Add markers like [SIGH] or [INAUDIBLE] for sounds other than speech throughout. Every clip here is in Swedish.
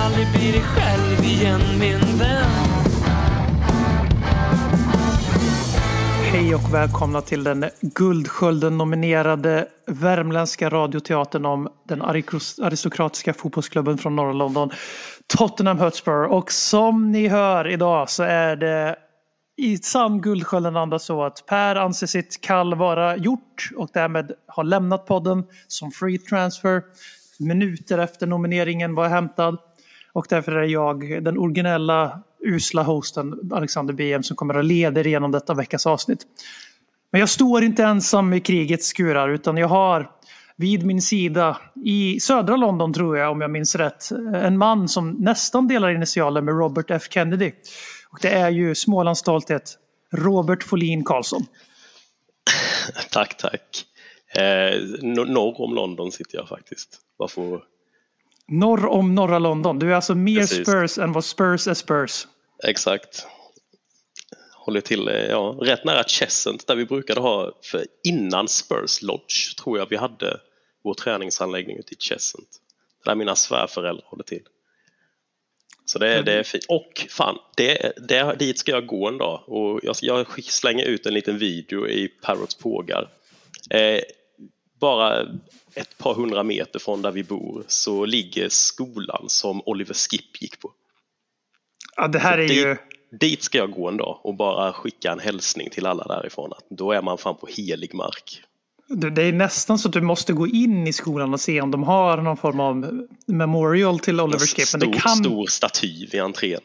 aldrig bli dig själv igen min vän Hej och välkomna till den Guldskölden-nominerade värmländska radioteatern om den aristokratiska fotbollsklubben från norra London, Tottenham Hotspur. Och som ni hör idag så är det i sann Guldskölden-anda så att Per anser sitt kall vara gjort och därmed har lämnat podden som free transfer minuter efter nomineringen var hämtad. Och därför är jag, den originella usla hosten Alexander BM som kommer att leda er igenom detta veckas avsnitt. Men jag står inte ensam i krigets skurar utan jag har vid min sida i södra London tror jag om jag minns rätt en man som nästan delar initialer med Robert F Kennedy. Och det är ju Smålands stolthet Robert Folin Karlsson. Tack, tack. Eh, norr om London sitter jag faktiskt. Bara för, Norr om norra London. Du är alltså mer Precis. Spurs än vad Spurs är Spurs. exakt. Håller till ja, rätt nära Cheshunt där vi brukade ha, för innan Spurs Lodge tror jag vi hade vår träningsanläggning ute i Cheshunt. Där mina svärföräldrar håller till. Så det, är- det är fint. Och fan, det, det, dit ska jag gå en dag. Och jag, jag slänger ut en liten video i Parrots pågar. Eh, bara ett par hundra meter från där vi bor så ligger skolan som Oliver Skip gick på. Ja, det här är dit, ju... dit ska jag gå en dag och bara skicka en hälsning till alla därifrån. Att då är man fan på helig mark. Det är nästan så att du måste gå in i skolan och se om de har någon form av memorial till Oliver En Skip. Men stor, det kan, stor staty vid entrén.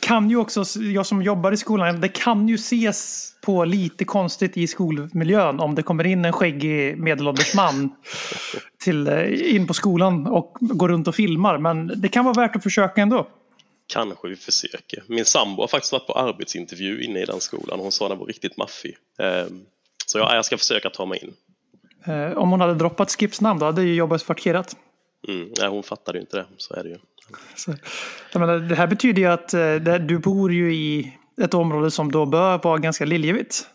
Kan ju också, jag som jobbar i skolan, det kan ju ses på lite konstigt i skolmiljön om det kommer in en skäggig medelålders man till, eh, in på skolan och går runt och filmar. Men det kan vara värt att försöka ändå. Kanske vi försöker. Min sambo har faktiskt varit på arbetsintervju inne i den skolan. Hon sa den var riktigt maffig. Ehm, Så ja, jag ska försöka ta mig in. Eh, Om hon hade droppat Skips namn då hade ju jobbet parkerat. Mm, nej, hon fattade ju inte det, så är det ju. Så, menar, det här betyder ju att eh, det- du bor ju i ett område som då bör vara ganska liljevigt.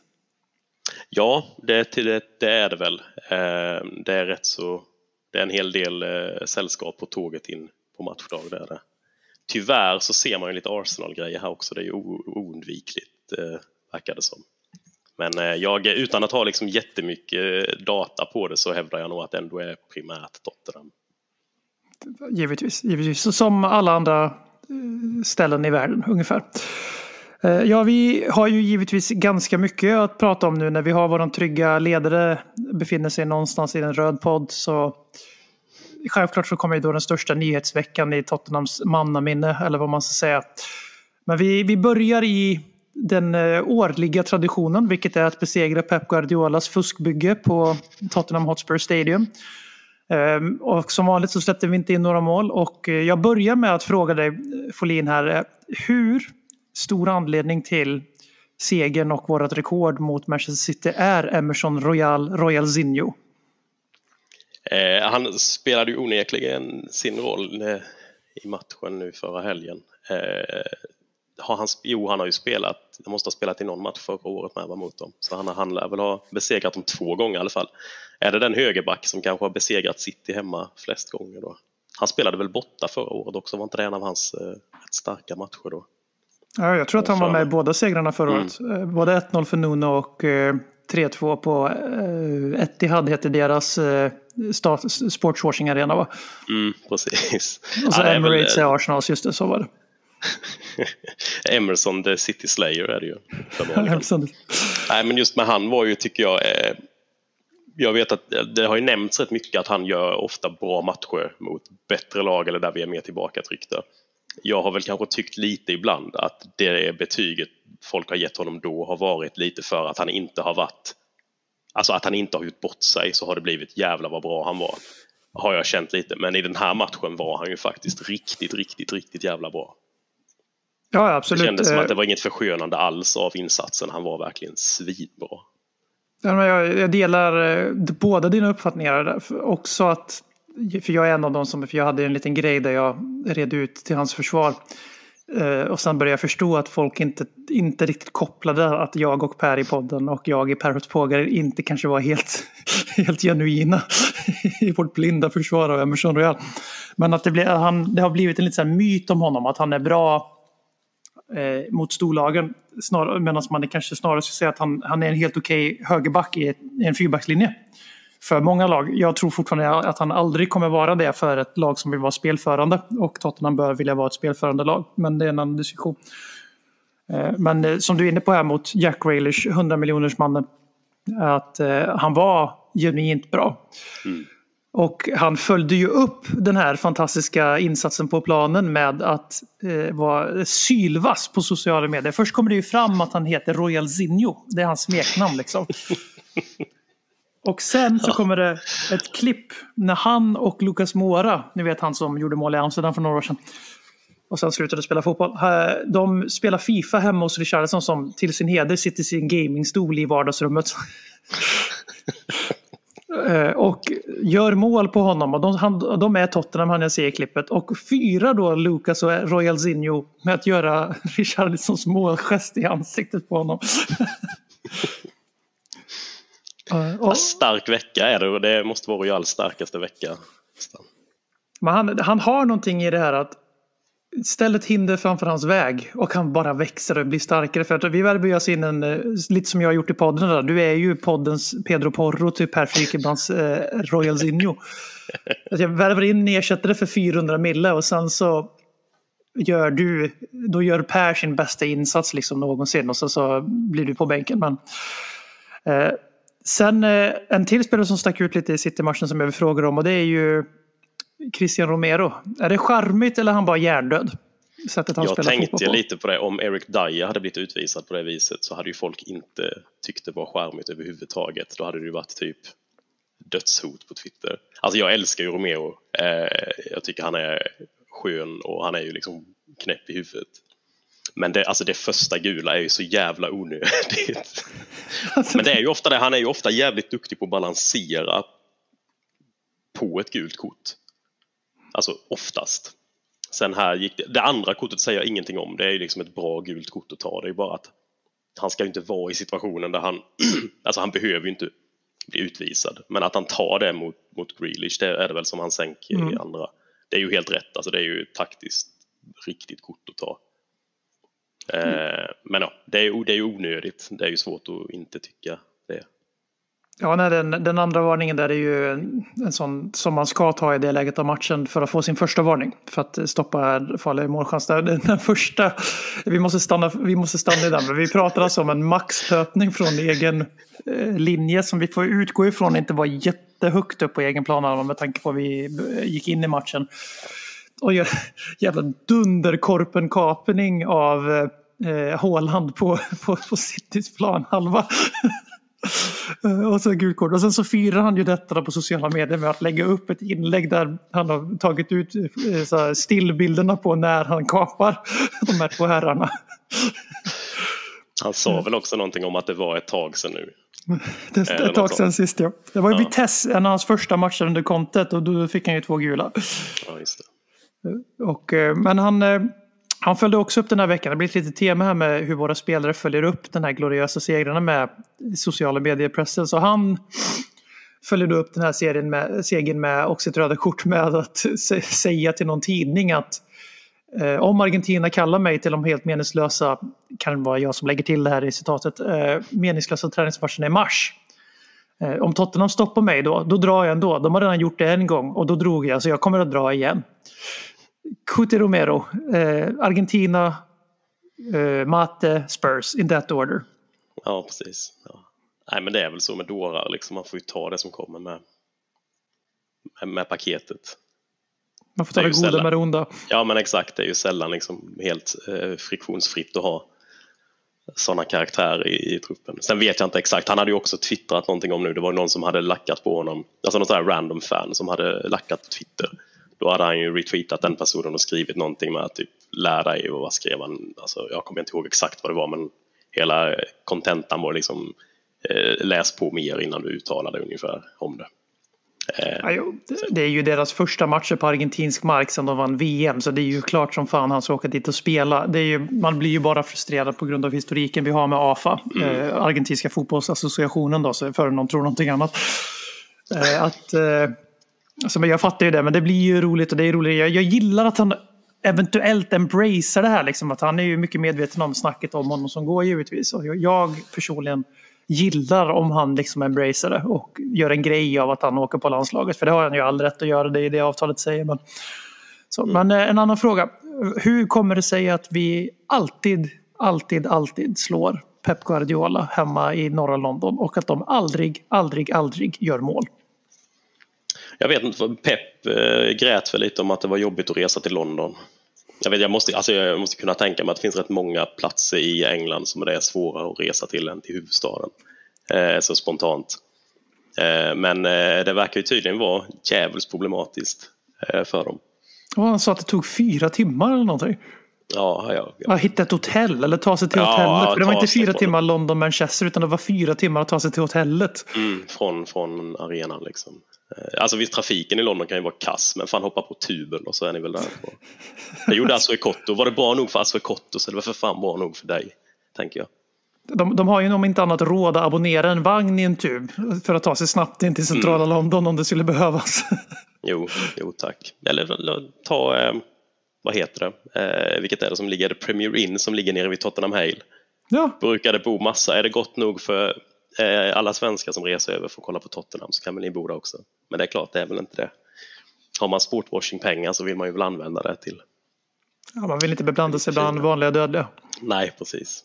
Ja, det, det, det är det väl. Ehm, Det är rätt så... Det är en hel del eh, sällskap på tåget in på matchdag. Det är det. Tyvärr så ser man ju lite Arsenal-grejer här också. Det är ju oundvikligt, eh, verkar det som. Men eh, jag, utan att ha liksom jättemycket data på det så hävdar jag nog att det ändå är primärt Tottenham. Givetvis, givetvis. Som alla andra eh, ställen i världen ungefär. Eh, ja, vi har ju givetvis ganska mycket att prata om nu när vi har vår trygga ledare befinner sig någonstans i en röd podd. Så självklart så kommer ju då den största nyhetsveckan i Tottenhams mannaminne, eller vad man ska säga. Men vi, vi börjar i den eh, årliga traditionen, vilket är att besegra Pep Guardiolas fuskbygge på Tottenham Hotspur Stadium. Ehm, och som vanligt så släppte vi inte in några mål och eh, jag börjar med att fråga dig eh, Folin här. Eh, hur stor anledning till segern och vårt rekord mot Manchester City är Emerson Royal, Royal Zinho? Eh, han spelade ju onekligen sin roll eh, i matchen nu förra helgen. Eh, har han, jo, han har ju spelat, han måste ha spelat i någon match förra året med mot dem. Så han, han lär väl ha besegrat dem två gånger i alla fall. Är det den högerback som kanske har besegrat City hemma flest gånger då? Han spelade väl borta förra året också, var inte det en av hans eh, rätt starka matcher då? Ja, jag tror att han var med i båda segrarna förra Mm. året. Eh, Både 1-0 för Nuno och eh, 3-2 på eh, Etihad heter deras eh, sportswashing arena va? Mm, precis. Och så Ja, det är väl, Emirates eh, Arsenals, just det, så var det. [LAUGHS] Emerson the City Slayer är det ju. Nej, men just med han var ju, tycker jag, eh, jag vet att det har ju nämnts rätt mycket att han gör ofta bra matcher mot bättre lag eller där vi är mer tillbakatryckta. Jag har väl kanske tyckt lite ibland att det betyget folk har gett honom då har varit lite för att han inte har varit Alltså att han inte har gjort bort sig så har det blivit jävla vad bra han var. Har jag känt lite. Men i den här matchen var han ju faktiskt riktigt, riktigt, riktigt jävla bra. Ja, Det absolut. kändes som Eh, att det var inget förskönande alls av insatsen. Han var verkligen svinbra. Jag, delar eh, båda dina uppfattningar. Också att, för jag är en av dem som, för jag hade en liten grej där jag red ut till hans försvar. Eh, och sen började jag förstå att folk inte, inte riktigt kopplade att jag och Per i podden och jag i Parrots Pågar inte kanske var helt, [LAUGHS] helt genuina [LAUGHS] i vårt blinda försvar av Emerson Royal. Men att det, blev, han, det har blivit en liten myt om honom, att han är bra eh, mot storlagen. Medan man kanske snarare skulle säga att han, han är en helt okej högerback i, ett, i en fyrbackslinje. För många lag. Jag tror fortfarande att han aldrig kommer vara det för ett lag som vill vara spelförande. Och Tottenham bör vilja vara ett spelförande lag. Men det är en annan diskussion. Eh, men eh, som du är inne på här mot Jack Raelish, 100 miljoners mannen. Att eh, han var genuint bra. Mm. Och han följde ju upp den här fantastiska insatsen på planen med att eh, vara sylvass på sociala medier. Först kommer det ju fram att han heter Royal Zinho. Det är hans smeknamn liksom. [LAUGHS] Och sen så kommer det ett klipp när han och Lucas Mora, ni vet han som gjorde mål i Amsterdam för några år sedan, och sen slutade spela fotboll. De spelar Fifa hemma hos Richarlison som till sin heder sitter i sin gamingstol i vardagsrummet. [LAUGHS] Eh, och gör mål på honom. Och de, han, de är Tottenham, han jag ser i klippet. Och fyra då Lucas och Royal Zinho med att göra [LAUGHS] Richarlisons målgest i ansiktet på honom. [LAUGHS] Eh, och, Stark vecka är det och det måste vara Royals starkaste vecka. men han, han har någonting i det här att ställ ett hinder framför hans väg och han bara växer och blir starkare. För att vi värver oss in en, eh, lite som jag har gjort i podden. Där. Du är ju poddens Pedro Porro till Per Frikebrants eh, Royal Zinho. [LAUGHS] Att jag värver in en ersättare för 400 mille och sen så gör du, då gör Per sin bästa insats liksom någonsin och så, så blir du på bänken. Men, eh, sen eh, en till spelare som stack ut lite i City-matchen som jag vill fråga om och det är ju Christian Romero. Är det charmigt eller är han bara hjärndöd? Sättet han Jag tänkte på. lite på det. Om Eric Dyer hade blivit utvisad på det viset så hade ju folk inte tyckt det var charmigt överhuvudtaget. Då hade det ju varit typ dödshot på Twitter. Alltså jag älskar ju Romeo. Eh, jag tycker han är skön och han är ju liksom knäpp i huvudet. Men det, alltså det första gula är ju så jävla onödigt. Alltså, Men det är ju ofta det. Han är ju ofta jävligt duktig på att balansera på ett gult kort. Alltså oftast. Sen här gick det, det andra kortet säger jag ingenting om. Det är ju liksom ett bra gult kort att ta. Det är bara att han ska inte vara i situationen där han, [CLEARS THROAT] alltså han behöver ju inte bli utvisad. Men att han tar det mot, mot Grealish, det är det väl som han sänker i Mm. andra. Det är ju helt rätt, alltså det är ju taktiskt riktigt kort att ta. Eh, men ja, det är, ju- onödigt. Det är ju svårt att inte tycka. Ja, nej, den, den andra varningen där är ju en, en sån som man ska ta i det läget av matchen för att få sin första varning. För att stoppa farliga målchans. Den, den första, vi måste, stanna, vi måste stanna i den. Men vi pratar alltså om en maxlöpning från egen eh, linje som vi får utgå ifrån inte var jättehögt upp på egen plan med tanke på att vi eh, gick in i matchen. Och gör jävla dunderkorpenkapning av eh, eh Håland på, på, på Citys planhalva. Eh, Och så gult kort. Och sen så firar han ju detta på sociala medier med att lägga upp ett inlägg där han har tagit ut eh, så här stillbilderna på när han kapar [LAUGHS] de här två herrarna. Han sa väl också någonting om att det var ett tag sedan nu. [LAUGHS] Det är ett tag sedan sist ja. Det var ju Ja. Vitesse, en av hans första matcher under kontet och då fick han ju två gula. Ja, just det. Och, eh, men han, eh, han följde också upp den här veckan. Det blir ett litet tema här med hur våra spelare följer upp den här gloriösa segrarna med sociala mediepressen. Så han följer då upp den här serien med, segern med också ett röda kort med att säga till någon tidning att eh, om Argentina kallar mig till de helt meningslösa, kan vara jag som lägger till det här i citatet, eh, meningslösa träningsmatcherna i mars. Eh, om Tottenham stoppar mig då, då drar jag ändå. De har redan gjort det en gång och då drog jag, så jag kommer att dra igen. Cuti Romero, eh, Argentina, eh, Mate, Spurs, in that order. Ja, precis. Ja. Nej, men det är väl så med dårar, liksom. man får ju ta det som kommer med, med, med paketet. Man får Det ta det ju goda sällan. med det onda. Ja, men exakt, det är ju sällan liksom helt eh, friktionsfritt att ha sådana karaktärer i, i truppen. Sen vet jag inte exakt, han hade ju också twittrat någonting om nu, det var någon som hade lackat på honom, alltså något sånt här random fan som hade lackat på Twitter. Då hade han ju retweetat den personen och skrivit någonting med att typ lär dig och vad skrev han? Alltså, jag kommer inte ihåg exakt vad det var men hela kontentan var liksom eh, läs på mer innan du uttalar dig ungefär om det. Eh, det- är ju deras första matcher på argentinsk mark sedan de vann VM. Så det är ju klart som fan han ska åka dit och spela. Det är ju, man blir ju bara frustrerad på grund av historiken vi har med AFA. Eh, Argentinska fotbollsassociationen då, så före någon tror någonting annat. Eh, att, eh, alltså, men jag fattar ju det, men det blir ju roligt och det är roligt. Jag, jag gillar att han eventuellt embracear det här. Liksom, att han är ju mycket medveten om snacket om honom som går givetvis. Och jag, jag personligen gillar om han liksom embracear det och gör en grej av att han åker på landslaget. För det har han ju all rätt att göra, det är det avtalet säger. Men, så, men eh, en annan fråga. Hur kommer det sig att vi alltid, alltid, alltid slår Pep Guardiola hemma i norra London och att de aldrig, aldrig, aldrig gör mål? Jag vet inte, Pep eh, grät väl lite om att det var jobbigt att resa till London. Jag, vet, jag, måste, alltså jag måste kunna tänka mig att det finns rätt många platser i England som det är svårare att resa till än till huvudstaden. Eh, så spontant. Eh, men eh, det verkar ju tydligen vara djävulskt problematiskt eh, för dem. Och han sa att det tog fyra timmar eller någonting. Ja, ja, ja. Hitta ett hotell eller ta sig till Ja, hotellet. För det var inte fyra timmar London-Manchester utan det var fyra timmar att ta sig till hotellet. Mm, från, från arenan liksom. Eh, Alltså visst, trafiken i London kan ju vara kass, men fan hoppa på tuben och så är ni väl där. På. Det gjorde Asuo Kotto. Var det bra nog för Asuo Kotto så det var för fan bra nog för dig, tänker jag. De, de har ju om inte annat råd att abonnera en vagn i en tub för att ta sig snabbt in till centrala Mm. London om det skulle behövas. [LAUGHS] Jo, jo tack. Eller ta, eh, vad heter det, eh, vilket är det som ligger, Premier Inn som ligger nere vid Tottenham Hale. ja, Brukar det bo massa, är det gott nog för eh, alla svenskar som reser över att kolla på Tottenham så kan väl ni bo där också. Men det är klart, det är väl inte det. Har man sportwashing-pengar så vill man ju väl använda det till. ja, man vill inte beblanda sig bland vanliga dödliga. Nej, precis.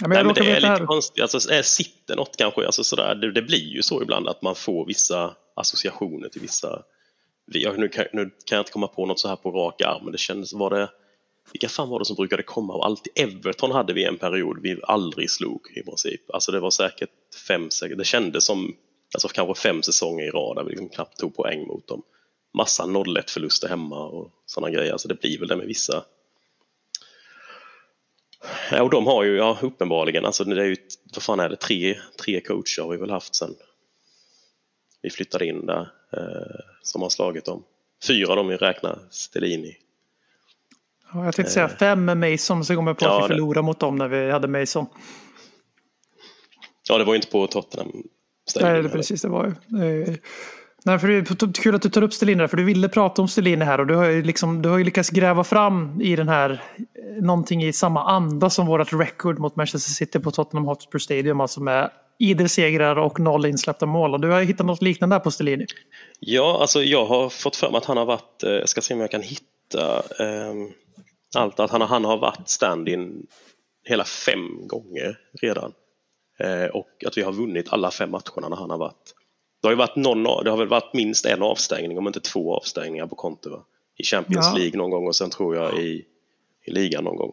Ja, men Nej, men det är lite här. konstigt. Alltså, är sitter något kanske, alltså sådär, det, det blir ju så ibland att man får vissa associationer till vissa... nu, kan, nu kan jag inte komma på något så här på rak arm, men det kändes, var det... Vilka fan var det som brukade komma? Och alltid Everton hade vi en period vi aldrig slog i princip. Alltså det var säkert fem, det kändes som alltså kanske fem säsonger i rad där vi liksom knappt tog poäng mot dem. Massa 0-1 förluster hemma och sådana grejer. Alltså det blir väl det med vissa Ja, och de har ju, ja uppenbarligen, alltså det är ju, vad fan är det, tre, tre coacher har vi väl haft sen vi flyttade in där eh, som har slagit dem. Fyra av dem räknar räkna Stellini. Ja, jag tänkte säga fem med Mason, så kommer jag på Ja, att vi förlorade mot dem när vi hade Mason. Ja, det var ju inte på Tottenham. Nej, det, precis, det var ju. Nej, för det är kul att du tar upp Stellini där, för du ville prata om Stellini här och du har ju, liksom, du har ju lyckats gräva fram i den här eh, någonting i samma anda som vårt record mot Manchester City på Tottenham Hotspur Stadium, alltså med idel segrar och noll insläppta mål. Och du har hittat något liknande där på Stellini. Ja, alltså jag har fått för mig att han har varit, eh, jag ska se om jag kan hitta ehm, allt, att han, har- han har varit stand-in hela fem gånger redan. Eh, och att vi har vunnit alla fem matcherna när han har varit. Det har ju varit någon, det har väl varit minst en avstängning, om inte två avstängningar på konto va? I Champions Ja. League någon gång och sen tror jag i, i ligan någon gång.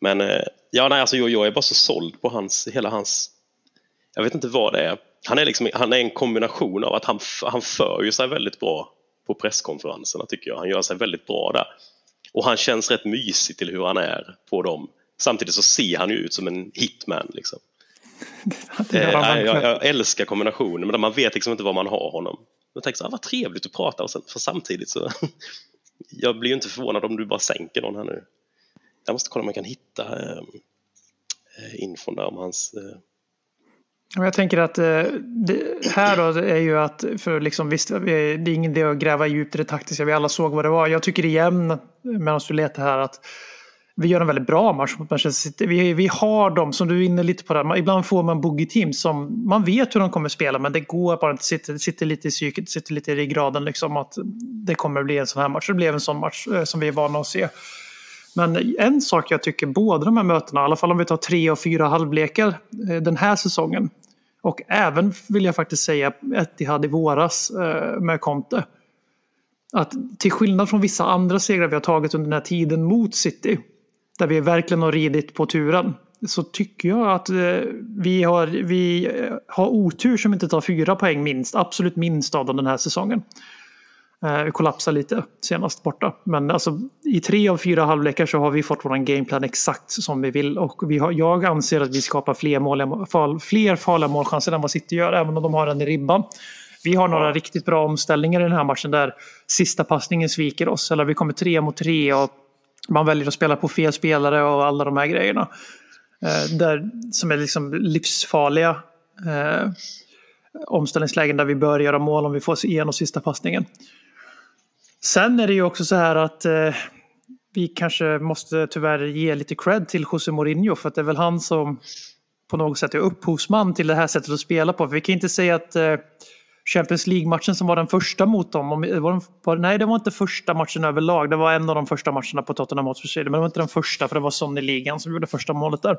Men eh, ja, nej, alltså jag, jag är bara så såld på hans, hela hans jag vet inte vad det är. Han är, liksom, han är en kombination av att han, han för ju sig väldigt bra på presskonferenserna tycker jag. Han gör sig väldigt bra där. Och han känns rätt mysig till hur han är på dem. Samtidigt så ser han ju ut som en hitman. Liksom. [LAUGHS] Eh, jag, jag älskar kombinationen men man vet liksom inte var man har honom. Jag tänker så här, vad trevligt att prata och sen, för samtidigt så [LAUGHS] jag blir ju inte förvånad om du bara sänker någon här nu. Jag måste kolla om jag kan hitta eh, eh, infon där om hans eh, jag tänker att eh, det här då är ju att, för liksom visst, det är ingen idé att gräva djupt i det taktiska, vi alla såg vad det var. Jag tycker igen, medan du letar här, att vi gör en väldigt bra match mot Manchester City. Vi, vi har dem, som du är inne lite på där, man, ibland får man boogie-team som man vet hur de kommer spela, men det går bara inte, sitter, sitter lite i psyket, sitter lite i ryggraden liksom att det kommer bli en sån här match. Det blev en sån match eh, som vi är vana att se. Men en sak jag tycker båda de här mötena, i alla fall om vi tar tre och fyra halvlekar eh, den här säsongen och även vill jag faktiskt säga Etihad i våras eh, med Conte. Att till skillnad från vissa andra segrar vi har tagit under den här tiden mot City, där vi verkligen har ridit på turen, så tycker jag att eh, vi har, vi har otur som inte tar fyra poäng minst, absolut minst av den här säsongen. Eh, Vi kollapsade lite senast borta. Men alltså, i tre av fyra halvlekar så har vi fått vår gameplan exakt som vi vill. Och vi har, jag anser att vi skapar fler, mål, fal, fler farliga målchanser än vad City gör, även om de har den i ribban. Vi har några riktigt bra omställningar i den här matchen där sista passningen sviker oss. Eller vi kommer tre mot tre och man väljer att spela på fel spelare och alla de här grejerna. Eh, där, som är liksom livsfarliga eh, omställningslägen där vi bör göra mål om vi får igenom sista passningen. Sen är det ju också så här att eh, vi kanske måste tyvärr ge lite cred till José Mourinho för att det är väl han som på något sätt är upphovsman till det här sättet att spela på. För vi kan inte säga att eh, Champions League-matchen som var den första mot dem, om, var den, var, nej det var inte första matchen överlag, det var en av de första matcherna på Tottenham Hotspur men det var inte den första för det var Son i ligan som gjorde första målet där.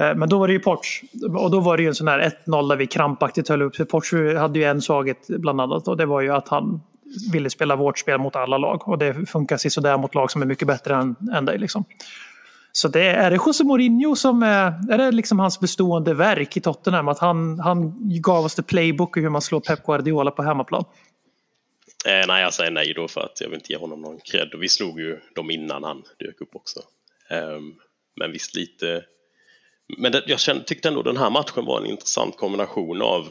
Eh, Men då var det ju Porch. Och då var det ju en sån här 1-0 där vi krampaktigt höll upp. Porch hade ju en svaghet bland annat och det var ju att han ville spela vårt spel mot alla lag. Och det funkar sådär mot lag som är mycket bättre än, än dig. Liksom. Så det, är det José Mourinho som är, är det liksom hans bestående verk i Tottenham? Att han, han gav oss the playbook och hur man slår Pep Guardiola på hemmaplan? Eh, nej, jag säger nej då för att jag vill inte ge honom någon cred. Och vi slog ju dem innan han dök upp också. Um, men visst lite... Men det, jag kände, tyckte ändå den här matchen var en intressant kombination av...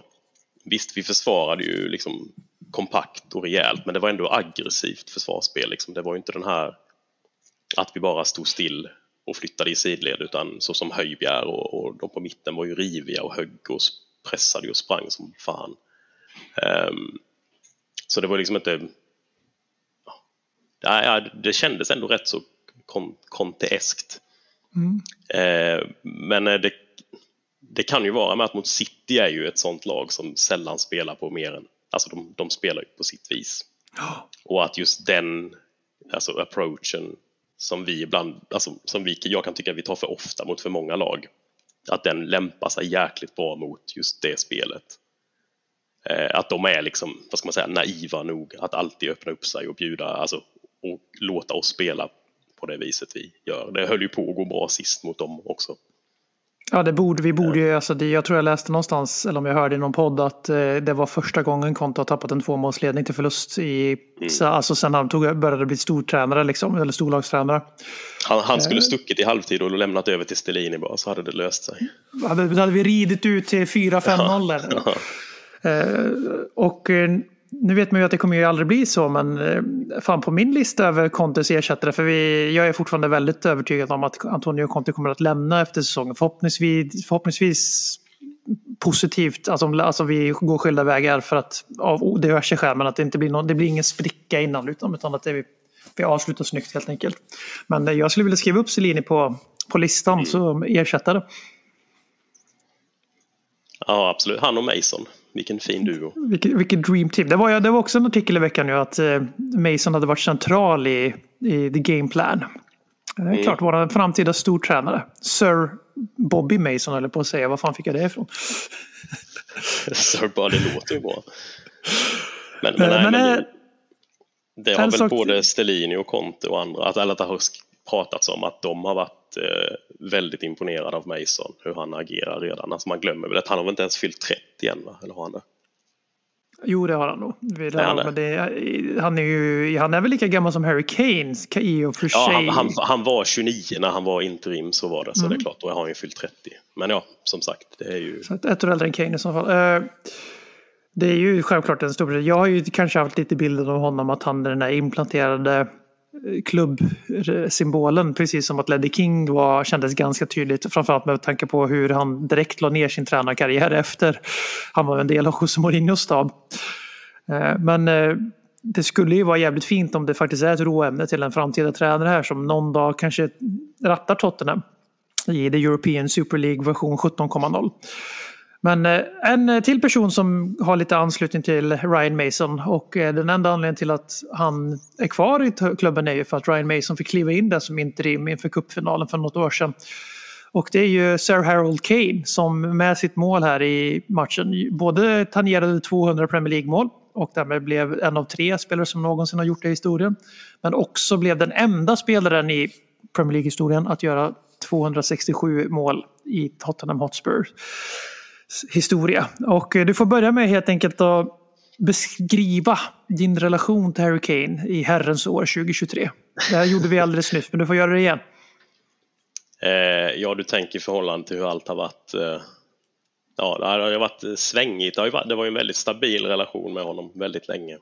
Visst, vi försvarade ju liksom kompakt och rejält, men det var ändå aggressivt försvarsspel. Liksom. Det var inte den här att vi bara stod still och flyttade i sidled, utan så som Höjbjerg och, och de på mitten var ju riviga och högg och pressade och sprang som fan. Ehm, så det var liksom inte... Ja, det kändes ändå rätt så kon, konteeskt. Eh, men det, det kan ju vara med att mot City är ju ett sånt lag som sällan spelar på mer än... Alltså de, de spelar ju på sitt vis. Och att just den alltså approachen som vi ibland, alltså som vi, jag kan tycka vi tar för ofta mot för många lag, att den lämpar sig jäkligt bra mot just det spelet. Eh, att de är liksom, vad ska man säga, naiva nog att alltid öppna upp sig och bjuda, alltså och låta oss spela på det viset vi gör. Det höll ju på att gå bra sist mot dem också. Ja, det borde, vi borde ju, alltså det, jag tror jag läste någonstans, eller om jag hörde i någon podd, att eh, det var första gången Konto har tappat en tvåmålsledning till förlust i, så, alltså sen han tog, började bli stortränare, liksom, eller storlagstränare. Han, han skulle stuckit i halvtid och lämnat över till Stellini bara, så hade det löst sig. Hade, hade vi ridit ut till 4-5-0 där. Eh, och eh, nu vet man ju att det kommer ju aldrig bli så, men eh, fan på min lista över Contes ersättare, för vi, jag är fortfarande väldigt övertygad om att Antonio Conte kommer att lämna efter säsongen. Förhoppningsvis, förhoppningsvis positivt, alltså, alltså vi går skilda vägar för att av diverse skäl, men att det inte blir, någon, det blir ingen spricka innan, utan, utan att det, vi, vi avslutar snyggt helt enkelt. Men eh, jag skulle vilja skriva upp Selini på, på listan som ersättare. Ja, absolut. Han och Mason, vilken fin duo. Vilket, vilket dream team. Det var, det var också en artikel i veckan nu att eh, Mason hade varit central i, i the game plan. Det är klart, vår framtida stortränare. Sir Bobby Mason eller på att säga. Vad fan fick jag det ifrån? [LAUGHS] Bara det låter ju bra. Men, men, Eh, nej, men, men eh, det, det har väl sak- både Stellini och Conte och andra, att alla har pratats om att de har varit eh, väldigt imponerade av Mason, hur han agerar redan. Alltså man glömmer väl att han har väl inte ens fyllt 30 än, va? eller har han det? Jo, det har han nog. Det han men det, han, är ju, han är väl lika gammal som Harry Kane i och för sig. Ja, han, han, han var 29 när han var interim, så var det, så Mm. det är klart, då har han ju fyllt 30. Men ja, som sagt, det är ju... Så ett år äldre än Kane i så fall. Eh, Det är ju självklart en stor Jag har ju kanske haft lite bilden av honom att han är den där implanterade klubbsymbolen. Precis som att Leddy King var, kändes ganska tydligt. Framförallt med tanke på hur han direkt la ner sin tränarkarriär efter han var en del av José Mourinhos stab. Eh, men eh, det skulle ju vara jävligt fint om det faktiskt är ett råämne till en framtida tränare här som någon dag kanske rattar Tottenham i the European Super League version 17,0. Men eh, en eh, till person som har lite anslutning till Ryan Mason och eh, den enda anledningen till att han är kvar i klubben är ju för att Ryan Mason fick kliva in där som interim inför cupfinalen för något år sedan. Och det är ju Sir Harold Kane som med sitt mål här i matchen både tangerade 200 Premier League-mål och därmed blev en av tre spelare som någonsin har gjort det i historien. Men också blev den enda spelaren i Premier League-historien att göra 267 mål i Tottenham Hotspur historia. Och eh, du får börja med helt enkelt att beskriva din relation till Harry Kane i herrens år 2023. Det här gjorde vi alldeles nyss, men du får göra det igen. Eh, ja, du tänker i förhållande till hur allt har varit. Eh, ja, det har ju varit eh, svängigt. Det, har ju varit, det var ju en väldigt stabil relation med honom väldigt länge.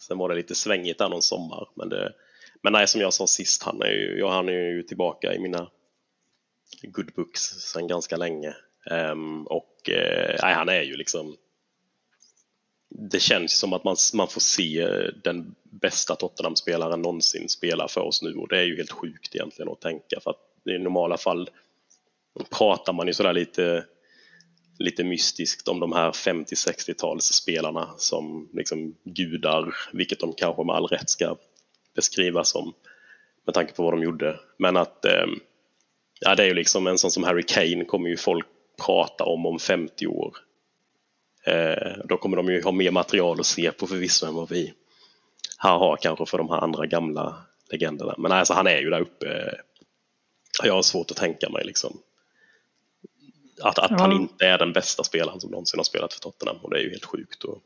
Sen var det lite svängigt där någon sommar. Men, det, men nej, som jag sa sist, han är ju, han är ju tillbaka i mina good books sedan ganska länge. Ehm, och eh, nej, han är ju liksom det känns som att man, man får se eh, den bästa Tottenham-spelaren någonsin spela för oss nu och det är ju helt sjukt egentligen att tänka för att i normala fall pratar man ju sådär lite lite mystiskt om de här 50-60-talsspelarna som liksom gudar, vilket de kanske med all rätt ska beskrivas som med tanke på vad de gjorde. Men att ehm, ja, det är ju liksom en sån som Harry Kane kommer ju folk prata om om 50 år. Eh, då kommer de ju ha mer material att se på förvisso än vad vi här har kanske för de här andra gamla legenderna. Men alltså han är ju där uppe. Jag har svårt att tänka mig liksom att, att Ja. han inte är den bästa spelaren som någonsin har spelat för Tottenham och det är ju helt sjukt. Och,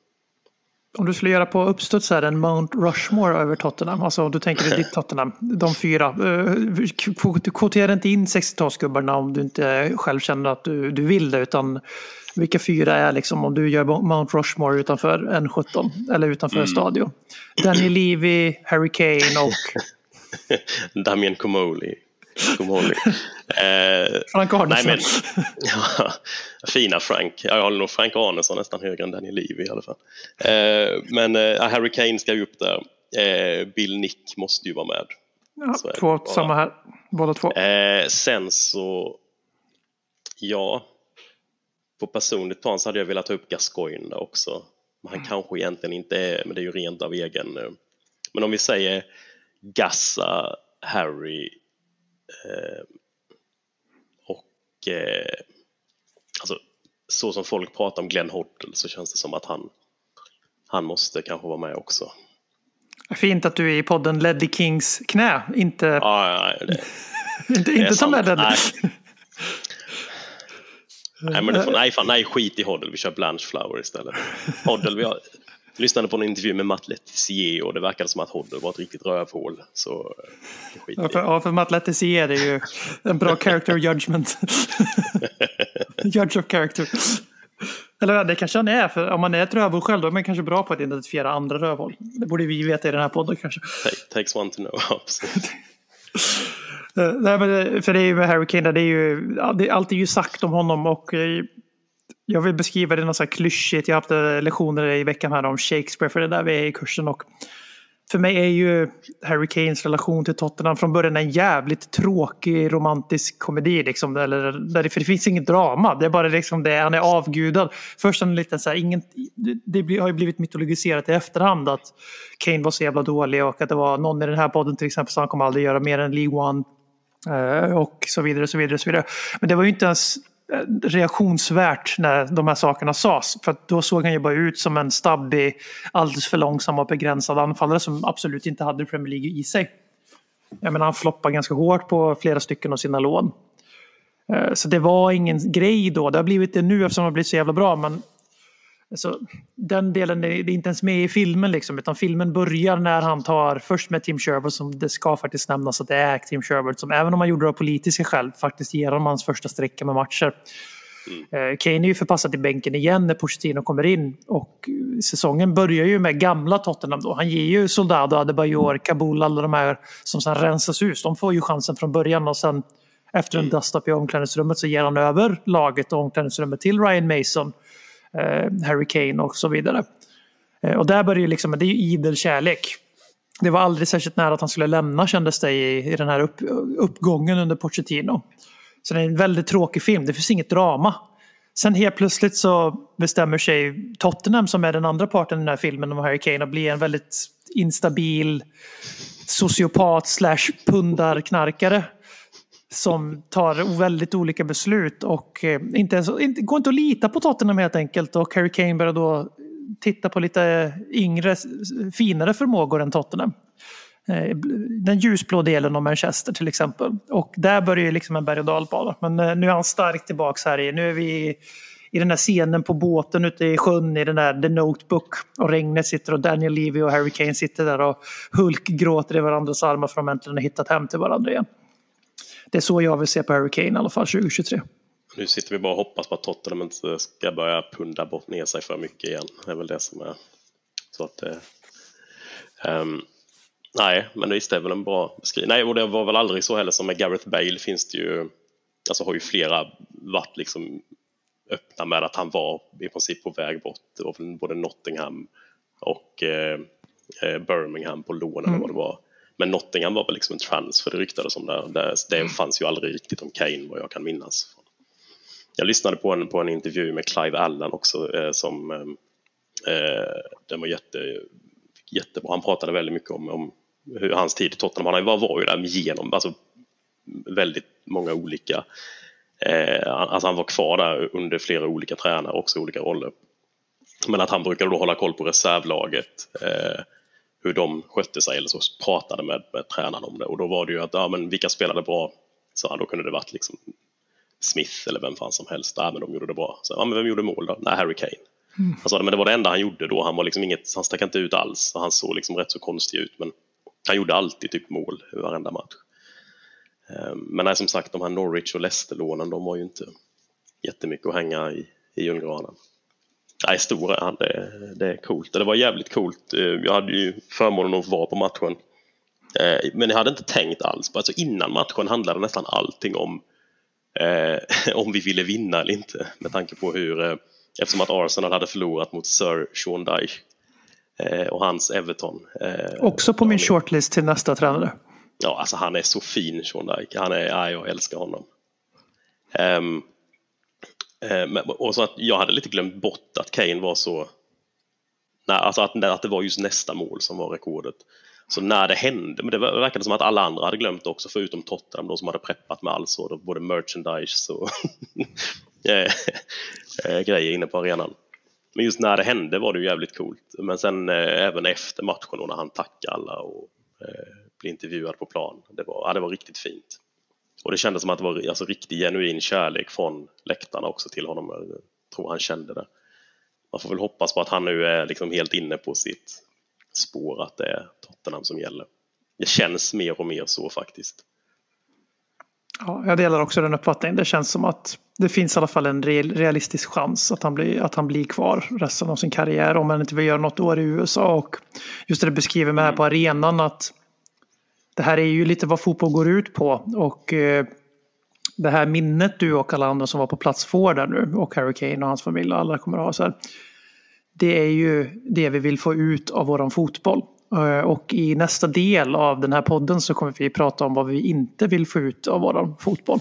Om du skulle göra på uppstuds så här en Mount Rushmore över Tottenham, alltså om du tänker dig ditt [LAUGHS] Tottenham, de fyra. eh, Kvotera inte in 60-talsgubbarna om du inte själv känner att du, du vill det, utan vilka fyra är liksom om du gör Mount Rushmore utanför N17 eller utanför Stadio? Daniel Levy, Harry Kane och [LAUGHS] Damien Comoli. Comoli. [LAUGHS] Eh, Frank nej Arnesson. men, [LAUGHS] ja, fina Frank. Jag håller nog Frank Arnesson nästan högre än Daniel Levy i alla fall. Eh, men eh, Harry Kane ska ju upp där. Eh, Bill Nick måste ju vara med. Ja, två, samma här, båda två. Eh, sen så, ja, på personligt plan så hade jag velat ta upp Gascoigne där också. Men han kanske egentligen inte är, men det är ju rent av egen. eh. Men om vi säger Gassa, Harry och eh, alltså, så som folk pratar om Glenn Hoddle så känns det som att han, han måste kanske vara med också. Fint att du är i podden Ledley Kings knä, inte, Ja, ja, det, [LAUGHS] inte, inte som. Ledley. Nej. [LAUGHS] Nej, men det får, nej, fan, nej, skit i Hoddle, vi kör Blanchflower istället. Hoddle, vi har, lyssnade på en intervju med Matt Letizier och det verkade som att Hoddle var ett riktigt rövhål. Så eh, Ja, för, ja, för Matt Letizier är ju en bra character judgment. [LAUGHS] Judge of character. Eller det kanske han är, för om man är ett rövhål själv då är man kanske bra på att identifiera andra rövhål. Det borde vi veta i den här podden kanske. Take- Takes one to know. [LAUGHS] Precis. Eh, Nej, men det- för det är ju med Harry Kane, det är ju, allt är ju sagt om honom och eh, jag vill beskriva det något så här klyschigt. Jag har haft lektioner i veckan här om Shakespeare för det är där vi är i kursen och för mig är ju Harry Kanes relation till Tottenham från början en jävligt tråkig romantisk komedi. Liksom, eller, där det, för det finns inget drama. Det är bara liksom det, han är avgudad. Först en liten så här, ingen, det, har ju blivit mytologiserat i efterhand att Kane var så jävla dålig och att det var någon i den här podden till exempel som han kommer aldrig göra mer än League One. Eh, och så vidare, så vidare, så vidare. Men det var ju inte ens Eh, reaktionsvärt när de här sakerna sades. För att då såg han ju bara ut som en stabbig, alldeles för långsam och begränsad anfallare som absolut inte hade Premier League i sig. Jag menar, han floppade ganska hårt på flera stycken av sina lån. Eh, så det var ingen grej då. Det har blivit det nu eftersom det har blivit så jävla bra. Men alltså, den delen är, inte ens med i filmen. Liksom, utan filmen börjar när han tar först med Tim Sherwood som det ska faktiskt nämnas att det är Tim Sherwood som även om han gjorde det av politiska skäl faktiskt ger honom hans första sträcka med matcher. Eh, Kane är ju förpassad till bänken igen när Pochettino kommer in och säsongen börjar ju med gamla Tottenham då. Han ger ju Soldado, Adebayor, Kabul, alla de här som sen rensas ut. De får ju chansen från början och sen efter en dust-up i omklädningsrummet så ger han över laget och omklädningsrummet till Ryan Mason, Eh, Harry Kane och så vidare. Eh, och där börjar ju liksom, det är ju idel kärlek. Det var aldrig särskilt nära att han skulle lämna kändes det i, i den här upp, uppgången under Pochettino. Så det är en väldigt tråkig film, det finns inget drama. Sen helt plötsligt så bestämmer sig Tottenham som är den andra parten i den här filmen om Harry Kane att bli en väldigt instabil sociopat slash pundarknarkare som tar väldigt olika beslut och eh, inte, ens- inte, går inte att lita på Tottenham helt enkelt och Harry Kane börjar då titta på lite yngre, finare förmågor än Tottenham. Eh, den ljusblå delen av Manchester till exempel. Och där börjar ju liksom en berg och dalbana. Men eh, nu är han starkt tillbaks här i, nu är vi i den här scenen på båten ute i sjön i den där The Notebook och regnet sitter och Daniel Levy och Harry Kane sitter där och Hulk gråter i varandras armar för att de äntligen har hittat hem till varandra igen. Det är så jag vill se på Harry Kane i alla fall 2023. Nu sitter vi bara och hoppas på att Tottenham inte ska börja punda bort ner sig för mycket igen. Det är väl det som är... Så att det... ehm, nej, men visst det är väl en bra beskrivning. Nej, och det var väl aldrig så heller som med Gareth Bale finns det ju... Alltså har ju flera varit liksom öppna med att han var i princip på väg bort. Det var både Nottingham och eh, eh, Birmingham på lån eller vad det var. Men Nottingham var väl liksom en transfer, det ryktades om det. Det, det fanns ju aldrig riktigt om Kane vad jag kan minnas. Jag lyssnade på en, på en intervju med Clive Allen också eh, som eh, eh, den var jätte, jättebra. Han pratade väldigt mycket om, om hur hans tid i Tottenham, han var, ju där genom alltså, väldigt många olika eh, alltså han var kvar där under flera olika tränare, också olika roller. Men att han brukade då hålla koll på reservlaget, eh, hur de skötte sig eller så pratade med, med tränaren om det och då var det ju att ja, men vilka spelade bra, så han, då kunde det varit liksom Smith eller vem fan som helst. Ja, men de gjorde det bra. Så, ja, men vem gjorde mål då? Nej, Harry Kane. Han sa det, men det var det enda han gjorde då. Han var liksom inget, han stack inte ut alls. Han såg liksom rätt så konstig ut, men han gjorde alltid typ mål i varenda match. Eh, Men nej, som sagt, de här Norwich och Leicester-lånen, de var ju inte jättemycket att hänga i, i julgranen. Nej, stor är han. Det, det är coolt. Det var jävligt coolt. Eh, Jag hade ju förmånen att vara på matchen. Eh, Men jag hade inte tänkt alls på, alltså innan matchen handlade nästan allting om eh, [LAUGHS] om vi ville vinna eller inte med tanke på hur, eftersom att Arsenal hade förlorat mot Sir Sean Dyche och hans Everton. Också på min shortlist till nästa tränare. Ja, alltså han är så fin Sean Dyche. Han är, ja, jag älskar honom. Men- Eh, och så att jag hade lite glömt bort att Kane var så... Nej, alltså att, att det var just nästa mål som var rekordet. Så när det hände, men det verkade som att alla andra hade glömt det också förutom Tottenham, de som hade preppat med allt sådant, både merchandise och [LAUGHS] eh, eh, grejer inne på arenan. Men just när det hände var det ju jävligt coolt. Men sen eh, även efter matchen då när han tackade alla och eh, blev intervjuad på plan. Det var, ja, det var riktigt fint. Och det kändes som att det var alltså, riktig genuin kärlek från läktarna också till honom. Jag tror han kände det. Man får väl hoppas på att han nu är liksom helt inne på sitt spår att det är Tottenham som gäller. Det känns mer och mer så faktiskt. Ja, jag delar också den uppfattningen. Det känns som att det finns i alla fall en realistisk chans att han, blir, att han blir kvar resten av sin karriär om han inte vill göra något år i USA. Och just det du beskriver med här på arenan att det här är ju lite vad fotboll går ut på. Och eh, det här minnet du och alla andra som var på plats får där nu och Harry Kane och hans familj och alla kommer att ha så här. Det är ju det vi vill få ut av våran fotboll. Eh, och i nästa del av den här podden så kommer vi prata om vad vi inte vill få ut av våran fotboll.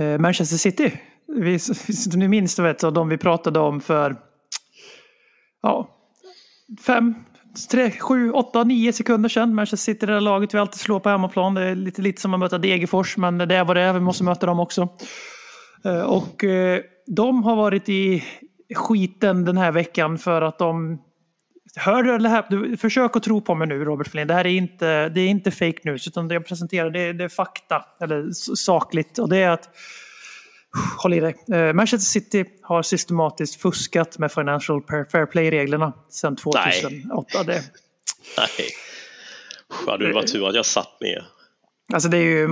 Eh, Manchester City. Vi, [LAUGHS] nu minns du vet, de vi pratade om för ja, fem, tre, sju, åtta, nio sekunder sedan. Manchester City är det där laget vi alltid slår på hemmaplan. Det är lite, lite som att möta Degerfors, men det är vad det är. Vi måste möta dem också. Eh, Och eh, de har varit i skiten den här veckan för att de Hör du det här? Du, försök att tro på mig nu Robert Flin. Det här är inte, det är inte fake news utan det jag presenterar det är, det är fakta. Eller sakligt. Och det är att Håll i dig. Eh, Manchester City har systematiskt fuskat med Financial Fair Play-reglerna sedan 2008. Det, [LAUGHS] Nej. Ja, det var tur att jag satt ner. Alltså det är ju,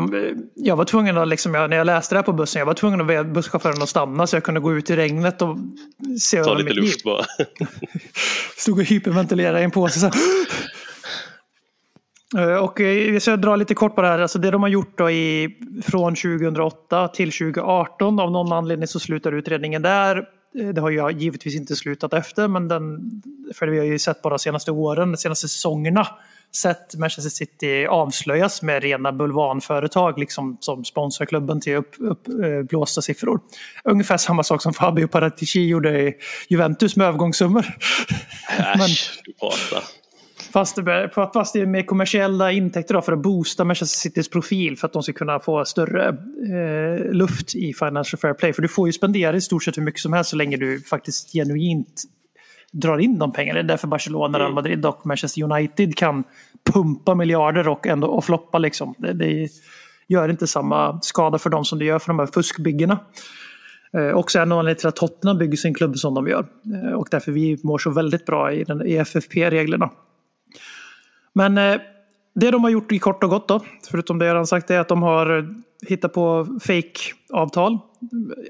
jag var tvungen att, liksom, när jag läste det här på bussen, jag var tvungen att be busschauffören att stanna så jag kunde gå ut i regnet och se Ta lite mitt liv. luft bara. [LAUGHS] Stod och hyperventilerade i en påse. Så. [GASPS] Eh, Och eh, jag ska dra lite kort på det här. Alltså det de har gjort då i, från 2008 till 2018. Av någon anledning så slutar utredningen där. Eh, Det har jag givetvis inte slutat efter. Men den, för vi har ju sett bara de senaste åren, de senaste säsongerna. Sett Manchester City avslöjas med rena bulvanföretag liksom, som sponsrar klubben till uppblåsta upp, eh, siffror. Ungefär samma sak som Fabio Paratici gjorde i Juventus med övergångssummor. Äsch, du pratar. Fast det, fast det är med kommersiella intäkter då för att boosta Manchester Citys profil för att de ska kunna få större eh, luft i Financial Fair Play. För du får ju spendera i stort sett hur mycket som helst så länge du faktiskt genuint drar in de pengarna. Det är därför Barcelona, Real Madrid och Manchester United kan pumpa miljarder och ändå och floppa liksom. Det, det gör inte samma skada för dem som det gör för de här fuskbyggena. Eh, också en anledning till att Tottenham bygger sin klubb som de gör. Eh, och därför vi mår så väldigt bra i, den, i FFP-reglerna. Men eh, det de har gjort i kort och gott då, förutom det jag redan sagt, är att de har hittat på fake-avtal.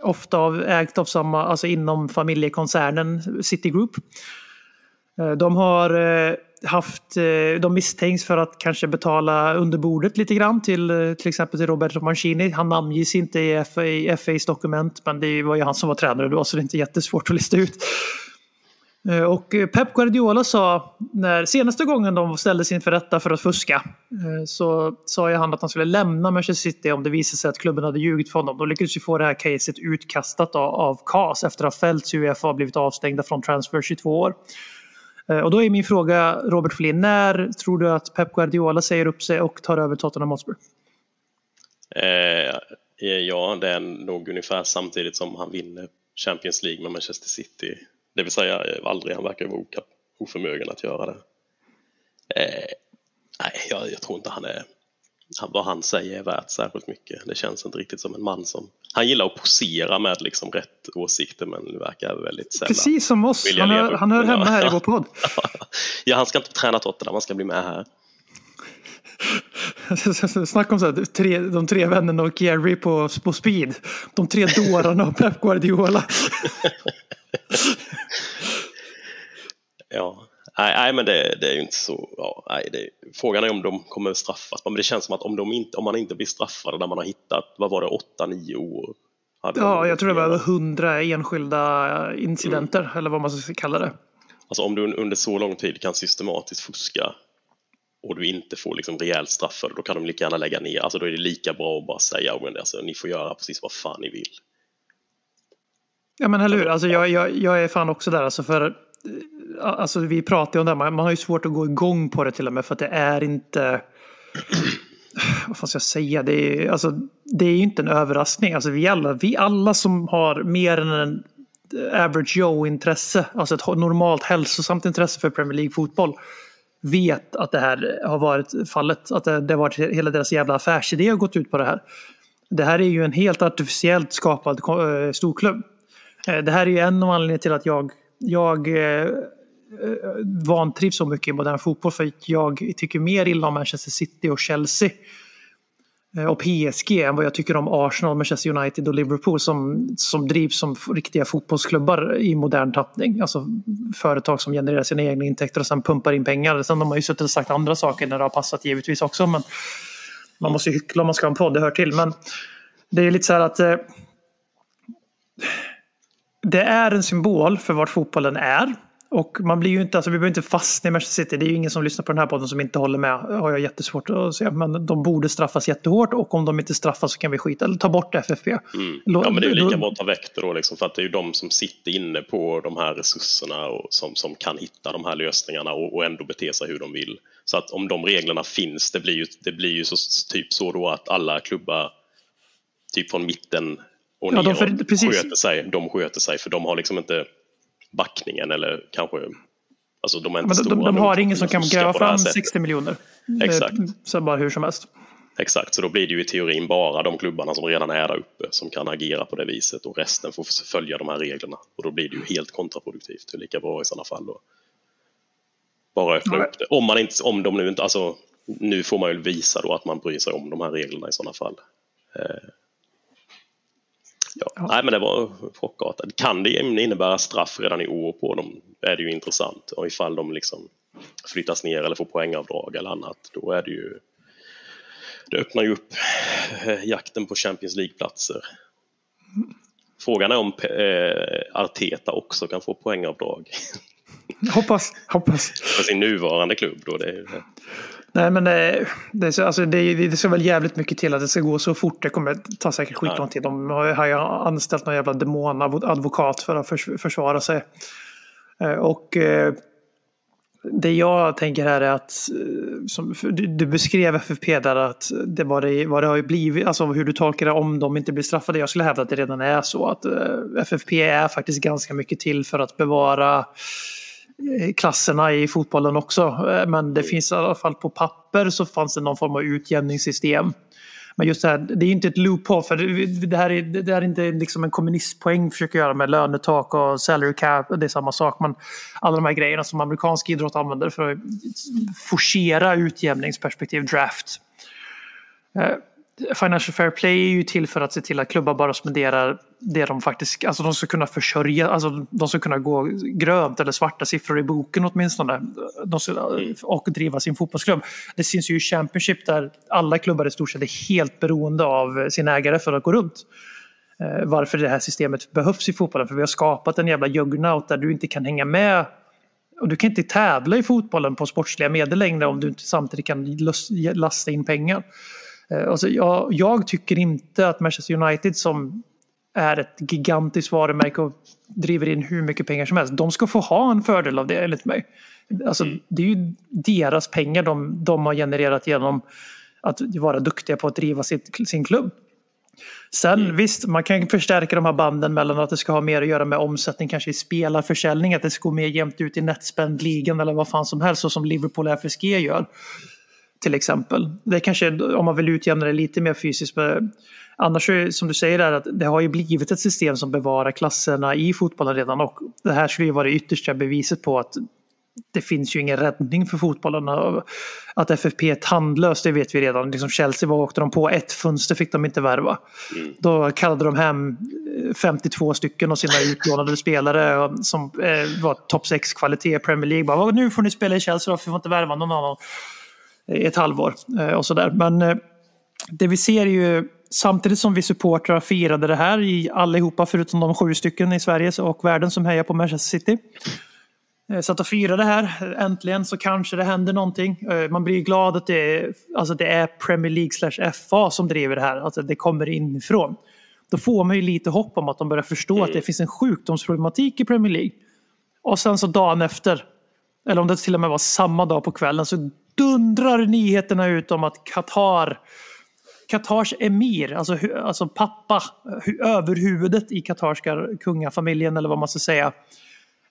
Ofta av, ägt av samma, alltså inom familjekoncernen Citigroup. Eh, de har eh, haft, eh, de misstänks för att kanske betala under bordet lite grann till till exempel till Roberto Mancini. Han namnges inte i, FA, i FAs dokument men det var ju han som var tränare då så det är inte jättesvårt att lista ut. Eh, och eh, Pep Guardiola sa, när senaste gången de ställdes inför rätta för att fuska, eh, så sa ju han att han skulle lämna Manchester City om det visade sig att klubben hade ljugit för honom. De lyckades ju få det här caset utkastat av CAS efter att ha fällts i Uefa och blivit avstängda från transfer 22 år. Och då är min fråga, Robert Flynn, när tror du att Pep Guardiola säger upp sig och tar över Tottenham Hotspur? Eh, ja, det är nog ungefär samtidigt som han vinner Champions League med Manchester City det vill säga eh, aldrig, han verkar vara oförmögen att göra det. Eh, nej, jag, jag, tror inte han är, han, vad han säger är värt särskilt mycket. Det känns inte riktigt som en man som, han gillar att posera med liksom rätt åsikter men verkar väldigt sällan. Precis som oss, han hör, han hör hemma här i vår podd. [LAUGHS] ja, han ska inte träna Tottenham, han ska bli med här. [LAUGHS] Snacka om så här, tre, de tre vännerna och Gary på, på speed. De tre dårarna och Pep Guardiola. [LAUGHS] ja, nej, nej men det, det, är ju inte så. Ja, nej, det, frågan är om de kommer straffas. Men det känns som att om, de inte, om man inte blir straffade där man har hittat, vad var det, 8-9 år? Ja, jag tror det var över 100 enskilda incidenter mm. eller vad man ska kalla det. Alltså om du under så lång tid kan systematiskt fuska och du inte får liksom rejält straff för det, då kan de lika gärna lägga ner. Alltså då är det lika bra att bara säga att alltså, ni får göra precis vad fan ni vill. Ja men eller hur, alltså, jag, jag, jag är fan också där alltså för Eh, alltså vi pratar ju om det, man, man har ju svårt att gå igång på det till och med för att det är inte vad fan ska jag säga, det är, alltså, det är ju inte en överraskning. Alltså, vi, alla, vi alla som har mer än en average Joe-intresse, alltså ett normalt hälsosamt intresse för Premier League-fotboll, vet att det här har varit fallet. Att det, det har varit hela deras jävla affärsidé har gått ut på det här. Det här är ju en helt artificiellt skapad eh, storklubb. Eh, det här är ju en av anledningarna till att jag, jag eh, eh, vantrivs så mycket i modern fotboll. För jag tycker mer illa om Manchester City och Chelsea eh, och PSG än vad jag tycker om Arsenal, Manchester United och Liverpool som, som drivs som riktiga fotbollsklubbar i modern tappning. Alltså företag som genererar sina egna intäkter och sen pumpar in pengar. Sen har man ju suttit och sagt andra saker när det har passat givetvis också. Men man måste ju hyckla om man ska ha en podd, det hör till. Men det är lite så här att eh, det är en symbol för vart fotbollen är. Och man blir ju inte, alltså vi behöver inte fastna i Manchester City. Det är ju ingen som lyssnar på den här podden som inte håller med. har jag jättesvårt att se. Men de borde straffas jättehårt och om de inte straffas så kan vi skita eller ta bort FFP. Mm. Ja men det är ju lika bra att ta väck det då liksom, för att det är ju de som sitter inne på de här resurserna och som, som kan hitta de här lösningarna och, och ändå bete sig hur de vill. Så att om de reglerna finns, det blir ju, det blir ju så, typ så då att alla klubbar typ från mitten och ja, de för, sköter sig. De sköter sig för de har liksom inte backningen eller kanske Alltså de är inte de, de, har ingen som kan gräva fram 60 miljoner. Exakt. Så bara hur som helst. Exakt, så då blir det ju i teorin bara de klubbarna som redan är där uppe som kan agera på det viset och resten får följa de här reglerna. Och då blir det ju helt kontraproduktivt. Är lika bra i sådana fall då. Bara öppna Nej. upp det. Om, man inte, om de nu inte, alltså nu får man ju visa då att man bryr sig om de här reglerna i sådana fall. Ja. ja. Nej, men det var chockartat. Kan det innebära straff redan i år på dem är det ju intressant. Och ifall de liksom flyttas ner eller får poängavdrag eller annat, då är det ju det öppnar ju upp eh, jakten på Champions League-platser. Frågan är om eh, Arteta också kan få poängavdrag. Hoppas, hoppas. För sin nuvarande klubb då. Det är, Nej men det, det, alltså, det, det ska väl jävligt mycket till att det ska gå så fort. Det kommer ta säkert skitlång tid. De har ju anställt någon jävla demonadvokat för att förs, försvara sig. Eh, Och eh, det jag tänker här är att eh, som, du, beskrev FFP där att det var det, vad det har blivit, alltså hur du tolkar det om de inte blir straffade. Jag skulle hävda att det redan är så att eh, FFP är faktiskt ganska mycket till för att bevara eh, klasserna i fotbollen också. Eh, Men det finns i alla fall på papper så fanns det någon form av utjämningssystem. Men just det här, det är inte ett loophole för det, det här är, det här är inte liksom en kommunistpoäng försöker göra med lönetak och salary cap, det är samma sak. Men alla de här grejerna som amerikansk idrott använder för att forcera utjämningsperspektiv, draft. Financial Fair Play är ju till för att se till att klubbar bara spenderar det de faktiskt, alltså de ska kunna försörja, alltså de ska kunna gå grönt eller svarta siffror i boken åtminstone. De ska, och driva sin fotbollsklubb. Det syns ju i Championship där alla klubbar i stort sett är helt beroende av sin ägare för att gå runt. Eh, Varför det här systemet behövs i fotbollen. För vi har skapat en jävla juggernaut där du inte kan hänga med och du kan inte tävla i fotbollen på sportsliga medel längre om du inte samtidigt kan lasta in pengar. Eh, Alltså jag, jag tycker inte att Manchester United som är ett gigantiskt varumärke och driver in hur mycket pengar som helst. De ska få ha en fördel av det enligt mig. Alltså, Det är ju deras pengar de, de har genererat genom att vara duktiga på att driva sitt, sin klubb. Sen visst, man kan förstärka de här banden mellan att det ska ha mer att göra med omsättning kanske i spelarförsäljning, att det ska gå mer jämnt ut i netspend-ligan eller vad fan som helst, så som Liverpool FSG gör. Till exempel. Det kanske, om man vill utjämna det lite mer fysiskt. Men annars, är, som du säger, där, att det har ju blivit ett system som bevarar klasserna i fotbollen redan och det här skulle ju vara det yttersta beviset på att det finns ju ingen räddning för fotbollen. Att FFP är tandlöst, det vet vi redan. Liksom Chelsea, vad åkte de på? Ett fönster fick de inte värva. Då kallade de hem 52 stycken av sina utlånade spelare som eh, var topp 6 kvalitet i Premier League. Bara, nu får ni spela i Chelsea, då, för vi får inte värva någon annan ett halvår. Eh, och sådär. Men eh, det vi ser är ju Samtidigt som vi supportrar firade det här i allihopa förutom de sju stycken i Sverige och världen som hejar på Manchester City. Eh, Så att fira det här, äntligen så kanske det händer någonting. Man blir glad att det är, alltså det är Premier League slash FA som driver det här, alltså det kommer inifrån. Då får man ju lite hopp om att de börjar förstå att det finns en sjukdomsproblematik i Premier League. Och sen så dagen efter, eller om det till och med var samma dag på kvällen, så dundrar nyheterna ut om att Qatar Qatars emir, alltså, alltså pappa, överhuvudet i katarska kungafamiljen eller vad man ska säga,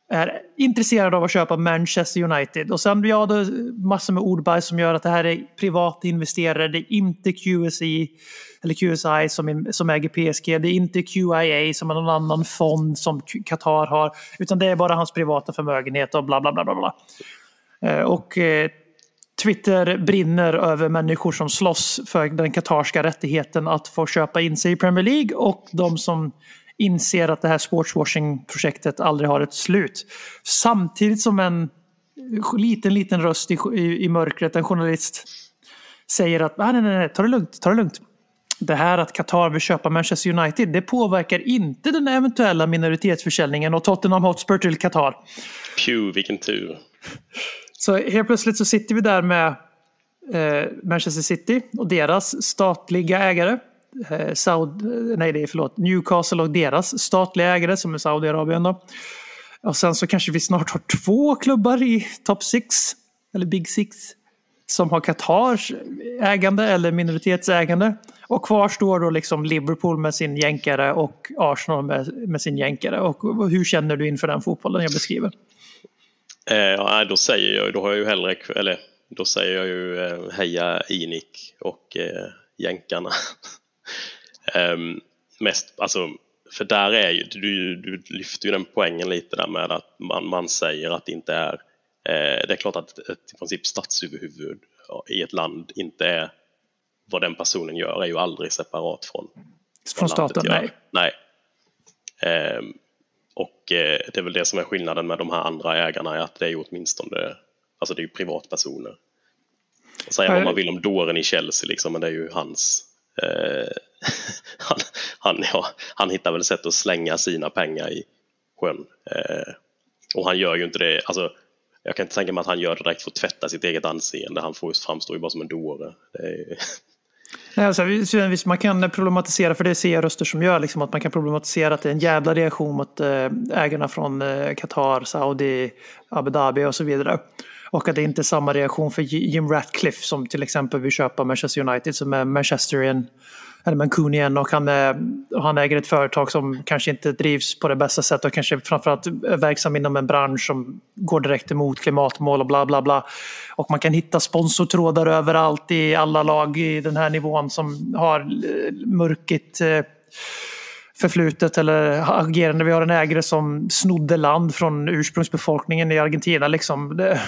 är intresserad av att köpa Manchester United. Och sen ja, det är massor med ordbajs som gör att det här är privata investerare. Det är inte QSI eller QSI som, som äger PSG. Det är inte QIA som är någon annan fond som Qatar har. Utan det är bara hans privata förmögenhet och bla bla bla. bla, bla. Eh, och eh, Twitter brinner över människor som slåss för den katarska rättigheten att få köpa in sig i Premier League och de som inser att det här sportswashing-projektet aldrig har ett slut. Samtidigt som en liten, liten röst i, i, i mörkret, en journalist, säger att ah, nej, nej, nej, ta det lugnt, ta det lugnt. Det här att Qatar vill köpa Manchester United, det påverkar inte den eventuella minoritetsförsäljningen och Tottenham Hotspur till Qatar. Pew, vilken tur. Så helt plötsligt så sitter vi där med eh, Manchester City och deras statliga ägare. Eh, Saud, nej, det är förlåt, Newcastle och deras statliga ägare som är Saudiarabien. Då. Och sen så kanske vi snart har två klubbar i top six, eller big six, som har Qatars ägande eller minoritetsägande. Och kvar står då liksom Liverpool med sin jänkare och Arsenal med, med sin jänkare. Och hur känner du inför den fotbollen jag beskriver? Eh, ja, då säger jag då har jag ju hellre, eller då säger jag ju eh, heja Inik och eh, jänkarna. [LAUGHS] Ehm, mest, alltså, för där är ju, du, du lyfter ju den poängen lite där med att man, man säger att det inte är, eh, det är klart att ett i princip statsöverhuvud i ett land inte är vad den personen gör är ju aldrig separat från Från staten? Nej. Nej. Eh, Eh, det är väl det som är skillnaden med de här andra ägarna, är att det är ju åtminstone, alltså det är ju privatpersoner. Säga vad man vill om dåren i Chelsea liksom, men det är ju hans eh, [LAUGHS] han, han, ja, han hittar väl sätt att slänga sina pengar i sjön. Eh, Och han gör ju inte det, alltså jag kan inte tänka mig att han gör det direkt för att tvätta sitt eget anseende. Han får, framstår ju bara som en dåre. Alltså, visst, man kan problematisera, för det ser jag röster som gör, liksom, att man kan problematisera att det är en jävla reaktion mot eh, ägarna från eh, Qatar, Saudi, Abu Dhabi och så vidare. Och att det inte är samma reaktion för Jim Ratcliffe som till exempel vill köpa Manchester United som är Manchesterian eller Mancunian och han, är, och han äger ett företag som kanske inte drivs på det bästa sättet och kanske framförallt är verksam inom en bransch som går direkt emot klimatmål och bla bla bla. Och man kan hitta sponsortrådar överallt i alla lag i den här nivån som har eh, mörkigt eh, förflutet eller agerande. Vi har en ägare som snodde land från ursprungsbefolkningen i Argentina. Liksom. Det,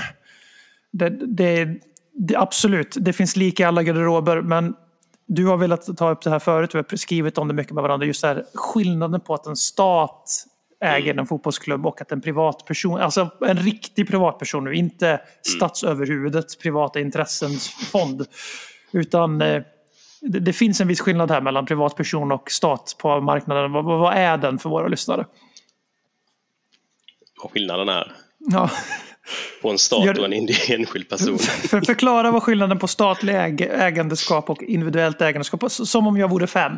det, det, det, absolut, det finns lika i alla garderober men du har velat ta upp det här förut, vi har skrivit om det mycket med varandra, just här skillnaden på att en stat äger en fotbollsklubb och att en privatperson, alltså en riktig privatperson nu, inte statsöverhuvudets privata intressens fond. Utan eh, det, det, finns en viss skillnad här mellan privatperson och stat på marknaden. Vad, vad är den för våra lyssnare? Vad skillnaden är? Ja. På en stat och en [LAUGHS] enskild person. För, förklara vad skillnaden på statlig äg, ägandeskap och individuellt ägandeskap som om jag vore fem.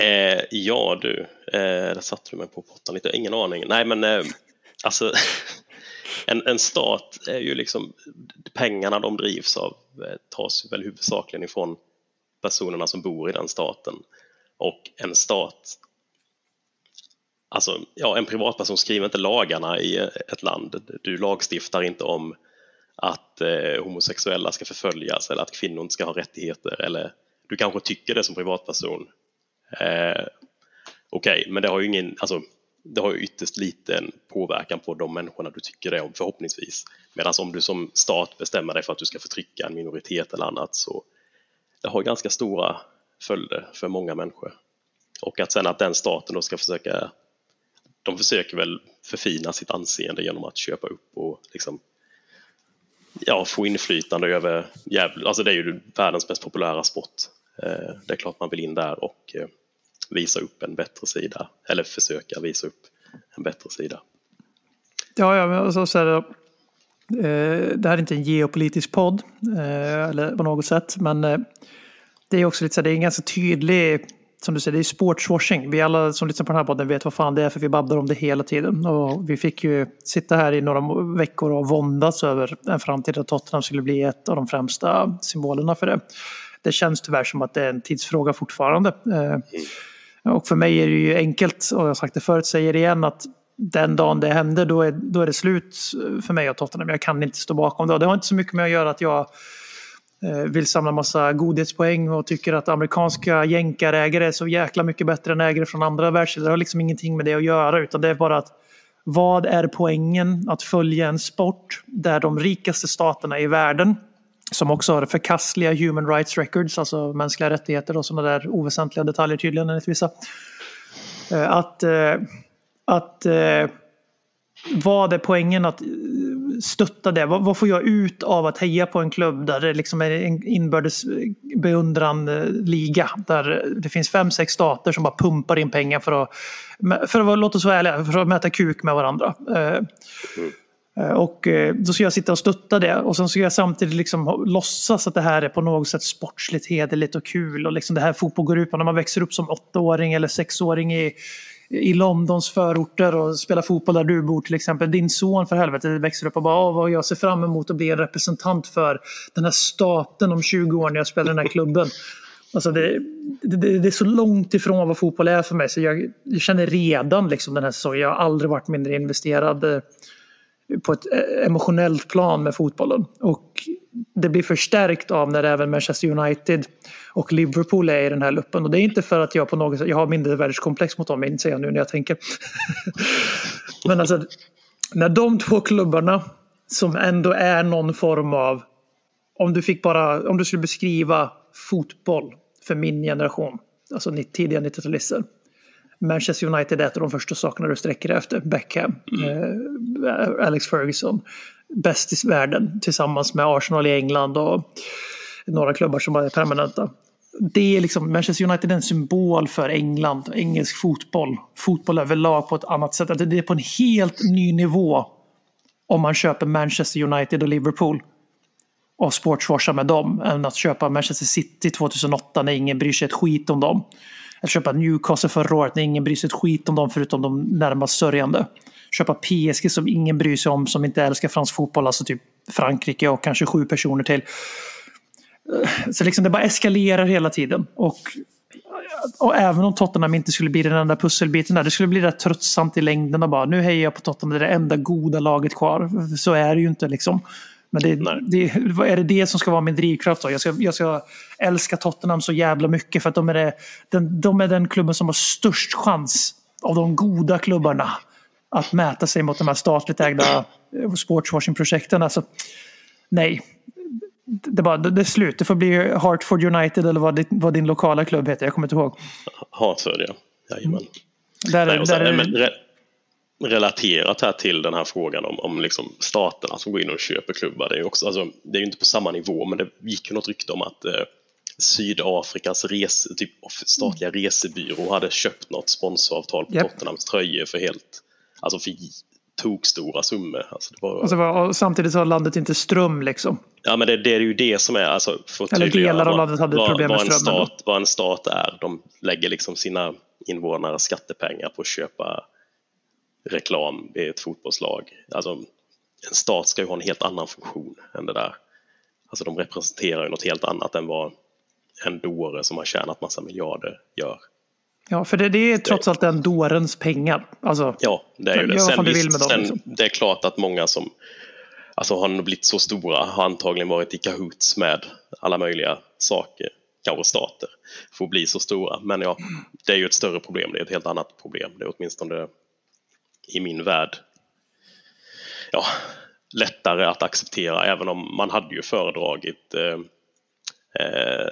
Eh, ja du, eh, där satte du mig på pottan lite, ingen aning. Nej men eh, alltså [LAUGHS] en, en stat är ju liksom, pengarna de drivs av eh, tas väl huvudsakligen ifrån personerna som bor i den staten. Och en stat Alltså, ja, en privatperson skriver inte lagarna i ett land. Du lagstiftar inte om att eh, homosexuella ska förföljas eller att kvinnor inte ska ha rättigheter eller du kanske tycker det som privatperson. Eh, Okej, okay, men det har ju ingen, alltså, det har ju ytterst liten påverkan på de människorna du tycker det om förhoppningsvis. Medan om du som stat bestämmer dig för att du ska förtrycka en minoritet eller annat så det har ganska stora följder för många människor. Och att sen att den staten då ska försöka de försöker väl förfina sitt anseende genom att köpa upp och liksom, ja, få inflytande över, jävla, alltså det är ju världens mest populära sport. Eh, det är klart man vill in där och eh, visa upp en bättre sida, eller försöka visa upp en bättre sida. Ja, ja men så, så här, eh, det här är inte en geopolitisk podd, eh, eller på något sätt, men eh, det är också lite så här, det är en ganska tydlig som du säger, det är sportswashing. Vi alla som lyssnar på den här podden vet vad fan det är för vi babblar om det hela tiden. Och vi fick ju sitta här i några veckor och våndas över en framtid där Tottenham skulle bli ett av de främsta symbolerna för det. Det känns tyvärr som att det är en tidsfråga fortfarande. Eh, och för mig är det ju enkelt, och jag har sagt det förut, säger det igen, att den dagen det händer då är, då är det slut för mig och Tottenham. Jag kan inte stå bakom det. Och det har inte så mycket med att göra att jag Eh, vill samla massa godhetspoäng och tycker att amerikanska jänkarägare är så jäkla mycket bättre än ägare från andra världsdelar. Det har liksom ingenting med det att göra utan det är bara att vad är poängen att följa en sport där de rikaste staterna i världen som också har förkastliga human rights records, alltså mänskliga rättigheter och sådana där oväsentliga detaljer tydligen enligt vissa. Eh, att, eh, att vad är poängen att eh, stötta det? Vad, vad, får jag ut av att heja på en klubb där det liksom är en inbördes eh, beundran eh, liga? Där det finns fem, sex stater som bara pumpar in pengar för att, för att låt oss vara ärliga, för att mäta kuk med varandra. Mm. Och då ska jag sitta och stötta det och sen ska jag samtidigt liksom låtsas att det här är på något sätt sportsligt, hederligt och kul. Och liksom det här fotboll går ut på när man växer upp som åttaåring eller sexåring i i Londons förorter och spela fotboll där du bor till exempel. Din son för helvete växer upp och bara ah, vad jag ser fram emot att bli en representant för den här staten om 20 år när jag spelar i den här klubben. Alltså det, det, det, är så långt ifrån vad fotboll är för mig så jag, jag känner redan liksom den här säsongen, jag har aldrig varit mindre investerad eh, på ett eh, emotionellt plan med fotbollen. Och det blir förstärkt av när även Manchester United och Liverpool är i den här luppen. Och det är inte för att jag på något sätt, jag har mindre världskomplex mot dem, inser jag nu när jag tänker. [LAUGHS] Men alltså, när de två klubbarna som ändå är någon form av, om du fick bara, om du skulle beskriva fotboll för min generation, alltså tidiga 90-talister. Manchester United är ett av de första sakerna du sträcker efter. Beckham, mm. eh, Alex Ferguson, bäst i världen tillsammans med Arsenal i England och några klubbar som är permanenta. det är liksom, Manchester United är en symbol för England, engelsk fotboll. Fotboll överlag på ett annat sätt. Att Det är på en helt ny nivå om man köper Manchester United och Liverpool och sportswarsar med dem än att köpa Manchester City 2008 när ingen bryr sig ett skit om dem. Att köpa Newcastle förra året när ingen bryr sig ett skit om dem förutom de närmast sörjande. Köpa PSG som ingen bryr sig om som inte älskar fransk fotboll, alltså typ Frankrike och kanske sju personer till. Eh, så liksom det bara eskalerar hela tiden. Och, och även om Tottenham inte skulle bli den enda pusselbiten där, det skulle bli rätt tröttsamt i längden och bara nu hejar jag på Tottenham, det är det enda goda laget kvar. Så är det ju inte liksom. Men det, det, är det det som ska vara min drivkraft då? Jag ska, jag ska älska Tottenham så jävla mycket för att de är, det, den, de är den klubben som har störst chans av de goda klubbarna att mäta sig mot de här statligt ägda eh, sportswashing-projekten. Alltså, nej, det, bara, det, är slut. Det får bli Hartford United eller vad, ditt- vad din lokala klubb heter. Jag kommer inte ihåg. Hartford, ja. Jajamän. Där, Nej, och så, där, är- men, relaterat här till den här frågan om, om liksom staterna som går in och köper klubbar. Det är också, alltså, det är ju inte på samma nivå, men det gick ju något rykte om att eh, Sydafrikas rese, typ statliga resebyrå hade köpt något sponsoravtal på Japp. Tottenhams tröjor för helt, alltså för tok stora summor. Alltså det var, alltså, och samtidigt så har landet inte ström liksom. Ja, men det, det är ju det som är, alltså, för att Eller delar av landet hade vad, problem med vad en stat, Vad en stat är. De lägger liksom sina invånare skattepengar på att köpa reklam i ett fotbollslag. Alltså, en stat ska ju ha en helt annan funktion än det där. Alltså de representerar ju något helt annat än vad en dåre som har tjänat massa miljarder gör. Ja, för det, det är trots allt den dårens pengar. Alltså, Ja, det är ju det. Sen, vill visst, sen, liksom. det är klart att många som alltså, har blivit så stora har antagligen varit i kahoots med alla möjliga saker, kanske stater, för att bli så stora. Men ja, det är ju ett större problem, det är ett helt annat problem. Det är åtminstone i min värld ja, lättare att acceptera, även om man hade ju föredragit eh, eh,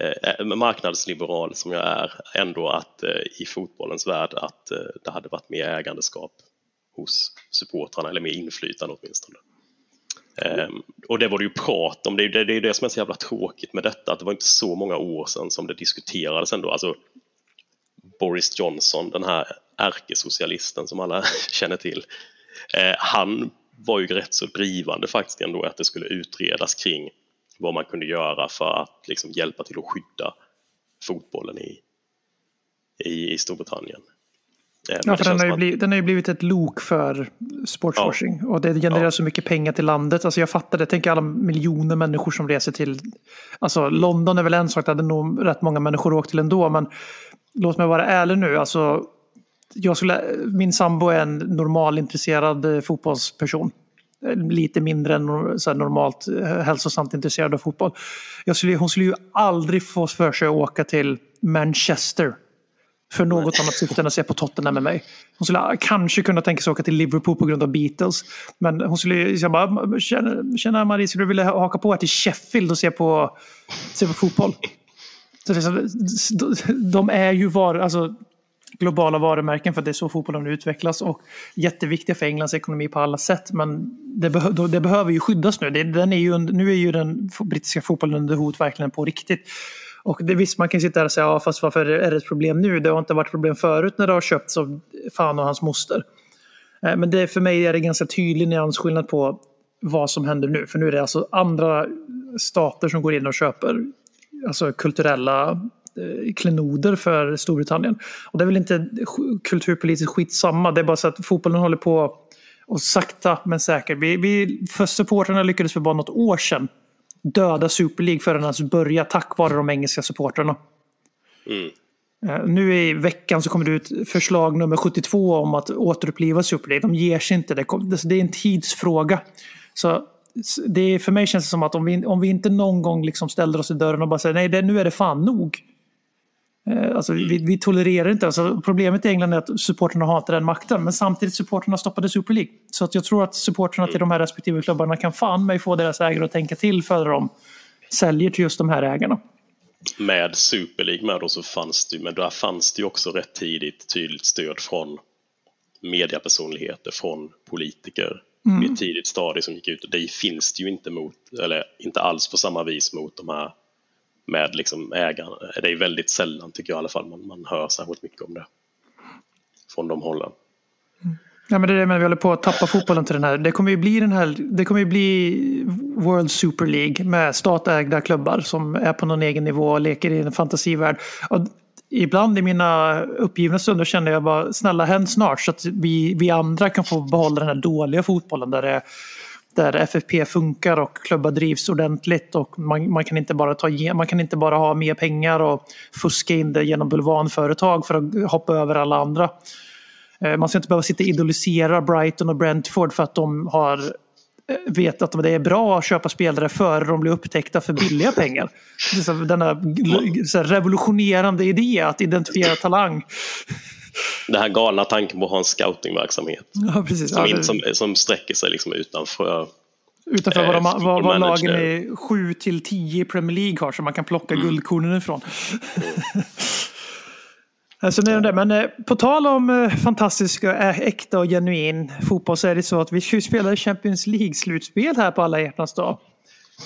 eh, eh marknadsliberal som jag är, ändå att eh, i fotbollens värld att eh, det hade varit mer ägandeskap hos supportrarna, eller mer inflytande åtminstone. Mm. och det var det ju prat om, det är det, det, är det som är så jävla tråkigt med detta, att det var inte så många år sedan som det diskuterades ändå. Alltså, Boris Johnson, den här ärkesocialisten som alla [LAUGHS] känner till, eh, han var ju rätt så drivande faktiskt ändå att det skulle utredas kring vad man kunde göra för att liksom hjälpa till att skydda fotbollen i, i, i Storbritannien. Eh, men Ja, för den har, ju blivit, den har ju blivit ett lok för sportswashing. Och det genererar Ja. så mycket pengar till landet. Alltså jag fattar det. Tänk alla miljoner människor som reser till... Alltså London är väl en sak, det hade nog rätt många människor åkt till ändå. Men låt mig vara ärlig nu. Alltså, jag skulle, min sambo är en normalintresserad eh, fotbollsperson. Eh, Lite mindre än så normalt eh, hälsosamt intresserad av fotboll. Skulle, hon skulle ju aldrig få för sig att åka till Manchester för något annat syfte än att se på Tottenham med mig. Hon skulle kanske kunna tänka sig åka till Liverpool på grund av Beatles. Men hon skulle jag bara, känna Marie, skulle du vilja haka på här till Sheffield och se på, se på fotboll? Så liksom, de är ju var, alltså, globala varumärken för att det är så fotbollen utvecklas och jätteviktiga för Englands ekonomi på alla sätt. Men det, behö, det behöver ju skyddas nu. Det, den är ju, nu är ju den brittiska fotbollen under hot verkligen på riktigt. Och det, visst, man kan sitta här och säga, ja, fast varför är det ett problem nu? Det har inte varit problem förut när det har köpts av fan och hans moster. Eh, men det, för mig är det ganska tydlig nyansskillnad på vad som händer nu. För nu är det alltså andra stater som går in och köper alltså kulturella eh, klenoder för Storbritannien. Och det är väl inte sk- kulturpolitiskt skitsamma, det är bara så att fotbollen håller på och sakta men säkert. Vi, vi, för supportrarna lyckades för bara något år sedan döda Super League förrän ens börja tack vare de engelska supportrarna. Mm. Eh, Nu i veckan så kommer det ut förslag nummer 72 om att återuppliva Super League. De ger sig inte. Det, är en tidsfråga. Så det är, för mig känns det som att om vi, om vi inte någon gång liksom ställer oss i dörren och bara säger nej, det, nu är det fan nog. Eh, alltså, vi, vi tolererar inte. Alltså, problemet i England är att supporterna har inte den makten. Men samtidigt supporterna stoppade Super League. Så att jag tror att supporterna till de här respektive klubbarna kan fan mig få deras ägare att tänka till före de säljer till just de här ägarna. med Super League med då så fanns det ju, men där fanns det ju också rätt tidigt tydligt stöd från mediapersonligheter, från politiker Mm. i ett tidigt stadie som gick ut. Det finns det ju inte mot, eller inte alls på samma vis mot de här med liksom ägarna. Det är väldigt sällan tycker jag i alla fall man, man hör särskilt mycket om det. Från de hållen. Ja, men det är det men vi håller på att tappa fotbollen till den här. Det kommer ju bli den här. Det kommer ju bli World Super League med statsägda klubbar som är på någon egen nivå och leker i en fantasivärld. Och ibland i mina uppgivna stunder känner jag bara snälla händ snart så att vi, vi andra kan få behålla den här dåliga fotbollen där det där FFP funkar och klubbar drivs ordentligt och man, man, kan inte bara ta, man kan inte bara ha mer pengar och fuska in det genom bulvanföretag för att hoppa över alla andra. Eh, man ska inte behöva sitta och idolisera Brighton och Brentford för att de har vet att det är bra att köpa spelare före de blir upptäckta för billiga pengar. Denna revolutionerande idé att identifiera talang. Den här galna tanken på att ha en scoutingverksamhet Ja, precis. som, in, som, som sträcker sig liksom utanför Utanför vad, de, eh, vad, vad lagen i 7 till 10 i Premier League har så man kan plocka Mm. guldkornen ifrån. Alltså, nu är det. Men eh, på tal om eh, fantastisk, och, äkta och genuin fotboll så är det så att vi ska spela Champions League-slutspel här på alla hjärtans dag.